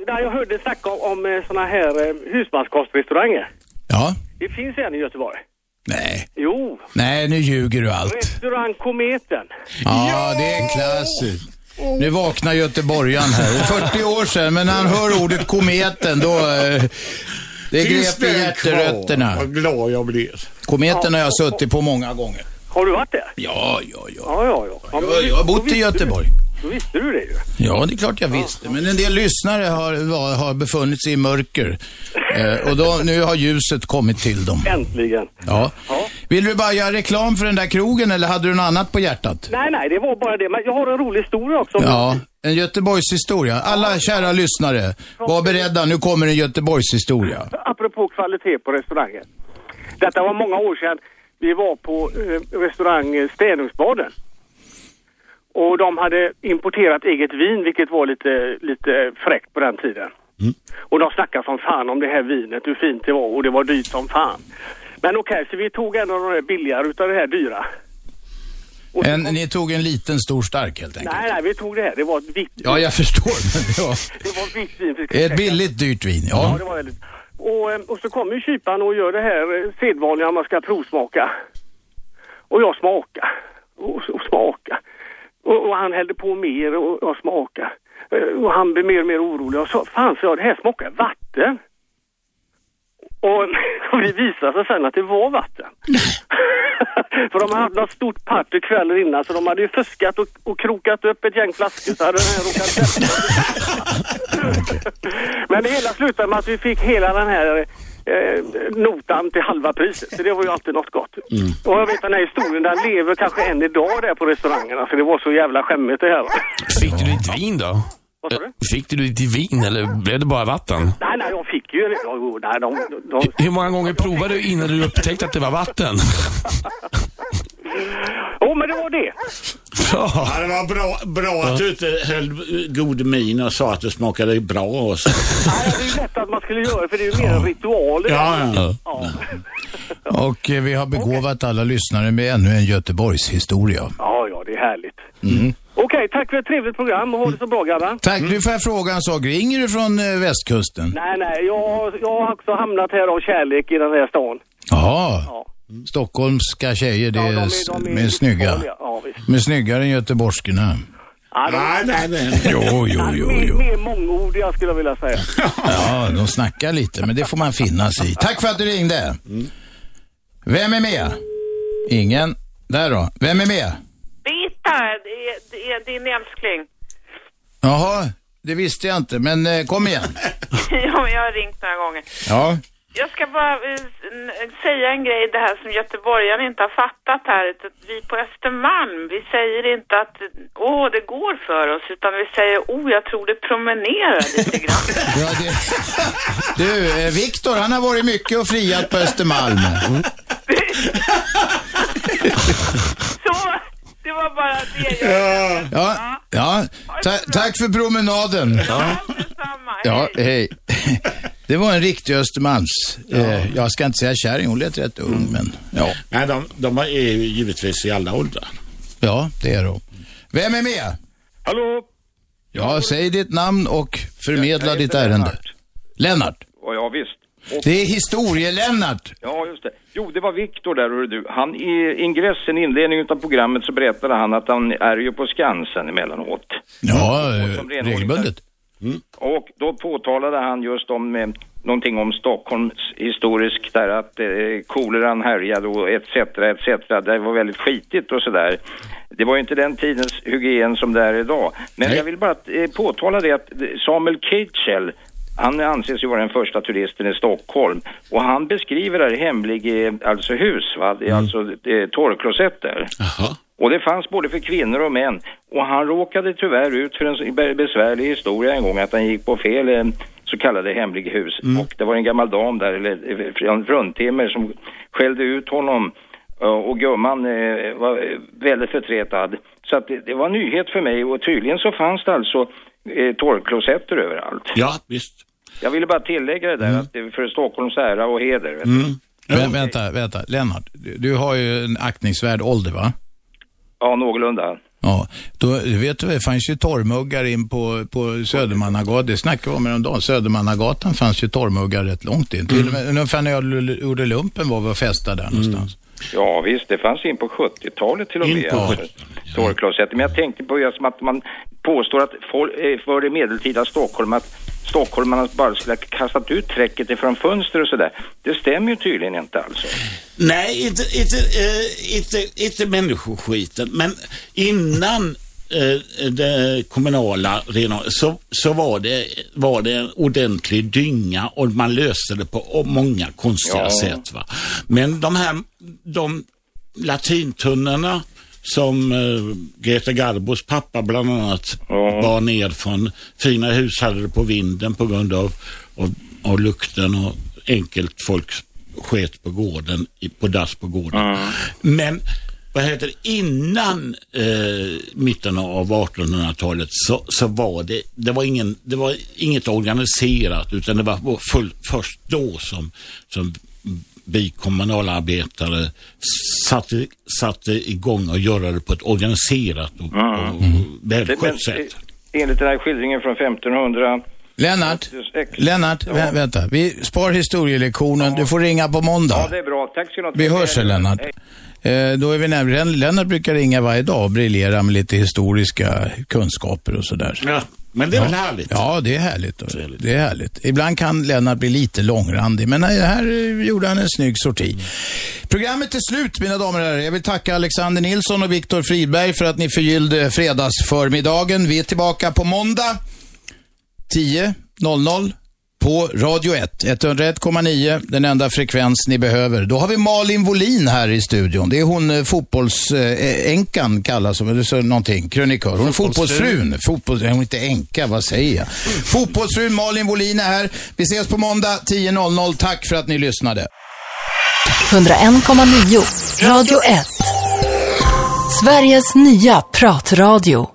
Speaker 13: Nej, jag hörde snacka om, om eh, såna här eh, husmanskostrestauranger.
Speaker 2: Ja.
Speaker 13: Det finns en i Göteborg.
Speaker 2: Nej.
Speaker 13: Jo,
Speaker 2: Nej, nu ljuger du allt.
Speaker 13: restaurang Kometen.
Speaker 2: Ja, det är klassiskt. Nu vaknar göteborgaren här. Det är 40 år sedan, men när han hör ordet kometen, då... eh, Det
Speaker 4: Finns
Speaker 2: grep i hjärterötterna.
Speaker 4: Vad glad jag blir.
Speaker 2: Kometen har jag suttit på många gånger.
Speaker 13: Har du varit där?
Speaker 2: Ja, ja, ja.
Speaker 13: Ja, ja, ja. ja
Speaker 2: Jag, jag har bott i Göteborg.
Speaker 13: Då visste du det ju.
Speaker 2: Ja, det är klart jag visste. Men en del lyssnare har, var, har befunnit sig i mörker. Eh, och då, nu har ljuset kommit till dem.
Speaker 13: Äntligen.
Speaker 2: Ja. Vill du bara göra reklam för den där krogen eller hade du något annat på hjärtat?
Speaker 13: Nej, nej, det var bara det. Men jag har en rolig historia också.
Speaker 2: Ja, en Göteborgshistoria. Alla kära lyssnare, var beredda. Nu kommer en Göteborgshistoria.
Speaker 13: Apropå kvalitet på restauranger. Detta var många år sedan. Vi var på eh, restaurang eh, Stenungsbaden. Och de hade importerat eget vin, vilket var lite, lite fräckt på den tiden. Och de snackade som fan om det här vinet, hur fint det var och det var dyrt som fan. Men okej, så vi tog en av de där billigare utav det här dyra.
Speaker 2: En, ni tog en liten stor stark helt enkelt.
Speaker 13: Nej, nej, vi tog det här. Det var ett vitt
Speaker 2: Ja, jag förstår. Men ja.
Speaker 13: Det var vitt vin.
Speaker 2: Ett billigt dyrt vin,
Speaker 13: Ja,
Speaker 2: ja.
Speaker 13: det var väldigt. Och, eh, och så kommer ju kyparen och gör det här sedvanliga man ska provsmaka. Och jag smakar. Och, och smakar. Och, och han hällde på mer och jag smakar. Eh, och han blev mer och mer orolig. Och så, fan så jag, det här smakar vatten. Och, och det visade sig sen att det var vatten. För de hade något stort party kvällen innan så de hade ju fuskat och, och krokat upp ett gäng flaskor så hade den här råkat Men det hela slutade med att vi fick hela den här eh, notan till halva priset. Så det var ju alltid något gott. Och jag vet den här historien, den lever kanske än idag där på restaurangerna. För det var så jävla skämmigt det här.
Speaker 3: Fick du ditt vin då?
Speaker 13: Vad sa du?
Speaker 3: Fick du lite vin eller blev det bara vatten?
Speaker 13: Nej, nej, jag fick ju... Nej, de, de,
Speaker 3: Hur många gånger provade du innan du upptäckte att det var vatten?
Speaker 13: Jo, men det var det.
Speaker 4: Ja, det var bra, bra att du inte höll god min och sa att det smakade bra. Och så.
Speaker 13: Nej, det är ju lätt att man skulle göra för det är ju mer en ritual.
Speaker 4: Ja, ja.
Speaker 13: ja.
Speaker 2: Och eh, vi har begåvat alla lyssnare med ännu en Göteborgshistoria.
Speaker 13: Ja, ja, det är härligt.
Speaker 2: Mm.
Speaker 13: Okej, tack för ett trevligt program och ha det så bra grabbar.
Speaker 2: Tack. Du får jag fråga en sak. Ringer du från eh, västkusten?
Speaker 13: Nej, nej, jag, har- jag har också hamnat här av kärlek i den här stan.
Speaker 2: Jaha.
Speaker 13: Ja.
Speaker 2: Stockholmska tjejer, det
Speaker 13: Ja,
Speaker 2: är,
Speaker 13: de är- de är
Speaker 2: med snygga.
Speaker 13: Ja, visst.
Speaker 2: Med snyggare än göteborgskorna.
Speaker 13: Ja, de,
Speaker 4: Nej, nej, nej.
Speaker 2: Jo, jo, jo,
Speaker 13: mer,
Speaker 2: jo.
Speaker 13: mer mångordiga skulle jag vilja säga.
Speaker 2: Ja, de snackar lite, men det får man finna sig i. Tack för att du ringde. Vem är med? Ingen. Där då. Vem är med?
Speaker 14: Birgitta, det är, det är din älskling.
Speaker 2: Jaha, det visste jag inte, men eh, kom igen.
Speaker 14: ja, men jag har ringt några gånger.
Speaker 2: Ja.
Speaker 14: Jag ska bara eh, säga en grej, det här som göteborgaren inte har fattat här. Att vi på Östermalm, vi säger inte att åh, det går för oss, utan vi säger oh, jag tror det promenerar lite grann.
Speaker 2: Ja, det... Du, eh, Viktor, han har varit mycket och friat på Östermalm.
Speaker 14: Så, det var bara det jag...
Speaker 2: Ja, ja. Ta tack för promenaden. Ja, ja hej. Det var en riktig Östermalms. Eh, jag ska inte säga kärring, hon lät rätt ung, men ja.
Speaker 4: Nej, de, de är ju givetvis i alla åldrar.
Speaker 2: Ja, det är de. Vem är med?
Speaker 15: Hallå?
Speaker 2: Ja, säg ditt namn och förmedla ditt ärende. Lennart.
Speaker 15: Ja, ja visst. Och,
Speaker 2: Det är historie-Lennart.
Speaker 15: ja, just det. Jo, det var Viktor där, hörru du. Han i ingressen, inledningen av programmet, så berättade han att han är ju på Skansen emellanåt.
Speaker 2: Ja, eh, regelbundet.
Speaker 15: Och då påtalade han just om eh, någonting om Stockholms historisk där att eh, koleran härjade och etc. etc. Det var väldigt skitigt och sådär. Det var ju inte den tidens hygien som det är idag. Men jag vill bara eh, påtala det att Samuel Kitchell han anses ju vara den första turisten i Stockholm och han beskriver där hemlig, eh, alltså hus, va? Det är alltså eh, torrklosetter. Och det fanns både för kvinnor och män. Och han råkade tyvärr ut för en besvärlig historia en gång att han gick på fel eh, så kallade hemliga hus. Och det var en gammal dam där, eller eh, en fruntimmer som skällde ut honom. Och gumman var väldigt förtretad. Så att det, det var en nyhet för mig och tydligen så fanns det alltså eh, torrklosetter överallt.
Speaker 4: Ja, visst.
Speaker 15: Jag ville bara tillägga det där att det är för Stockholms ära och heder. Vet du.
Speaker 2: Mm. Vä vänta, vänta. Lennart, du, du har ju en aktningsvärd ålder, va?
Speaker 15: Ja, någorlunda.
Speaker 2: Ja, då vet du, det fanns ju torrmuggar in på, på Södermannagatan. Det snackade vi om häromdagen. Södermannagatan fanns ju torrmuggar rätt långt in. Till och med ungefär när jag gjorde lumpen var vi och festade där någonstans.
Speaker 15: Ja visst, det fanns in på 70-talet till och
Speaker 2: In
Speaker 15: med.
Speaker 2: på
Speaker 15: alltså. Men jag tänkte på just som att man påstår att for, eh, för i medeltida Stockholm att stockholmarna bara skulle ha kastat ut träcket ifrån fönster och sådär. Det stämmer ju tydligen inte alltså.
Speaker 4: Nej, inte, inte, eh, inte, inte människoskiten. Men innan det kommunala så, så var, det, var det en ordentlig dynga och man löste det på många konstiga
Speaker 16: Ja.
Speaker 4: sätt. Va? Men de här de latintunnorna som eh, Greta Garbos pappa bland annat bar ner från fina hus hade det på vinden på grund av, av, av lukten och enkelt folk sket på gården, på dass på gården. Men vad heter det, innan eh, mitten av 1800-talet så, så var det, det var, ingen, det var inget organiserat utan det var full, först då som, som vi kommunalarbetare satte, satte igång och göra det på ett organiserat och, och välskött sätt.
Speaker 15: Enligt den här skildringen från 1500
Speaker 2: Lennart, Lennart, vä vänta. Vi spar historielektionen. Du får ringa på måndag.
Speaker 15: Ja, det är bra. Tack ska du ha.
Speaker 2: Vi hörs sen, Lennart. Eh, då är vi närmare. Lennart brukar ringa varje dag och briljera med lite historiska kunskaper och sådär.
Speaker 4: Ja, men det är
Speaker 2: ja.
Speaker 4: väl härligt?
Speaker 2: Ja, det är härligt. Det är härligt. Ibland kan Lennart bli lite långrandig, men nej, här gjorde han en snygg sorti. Programmet är slut, mina damer och herrar. Jag vill tacka Alexander Nilsson och Viktor Fridberg för att ni förgyllde fredagsförmiddagen. Vi är tillbaka på måndag 10.00. på Radio 1. 101,9, den enda frekvens ni behöver. Då har vi Malin Volin här i studion. Det är hon eh, fotbollsänkan kallas hon, eller så någonting, krönikör. Hon är fotbollsfrun. Fotbolls, hon är inte änka, vad säger jag? Fotbollsfrun Malin Volin är här. Vi ses på måndag 10.00. Tack för att ni lyssnade.
Speaker 1: 101,9 Radio 1. Sveriges nya pratradio.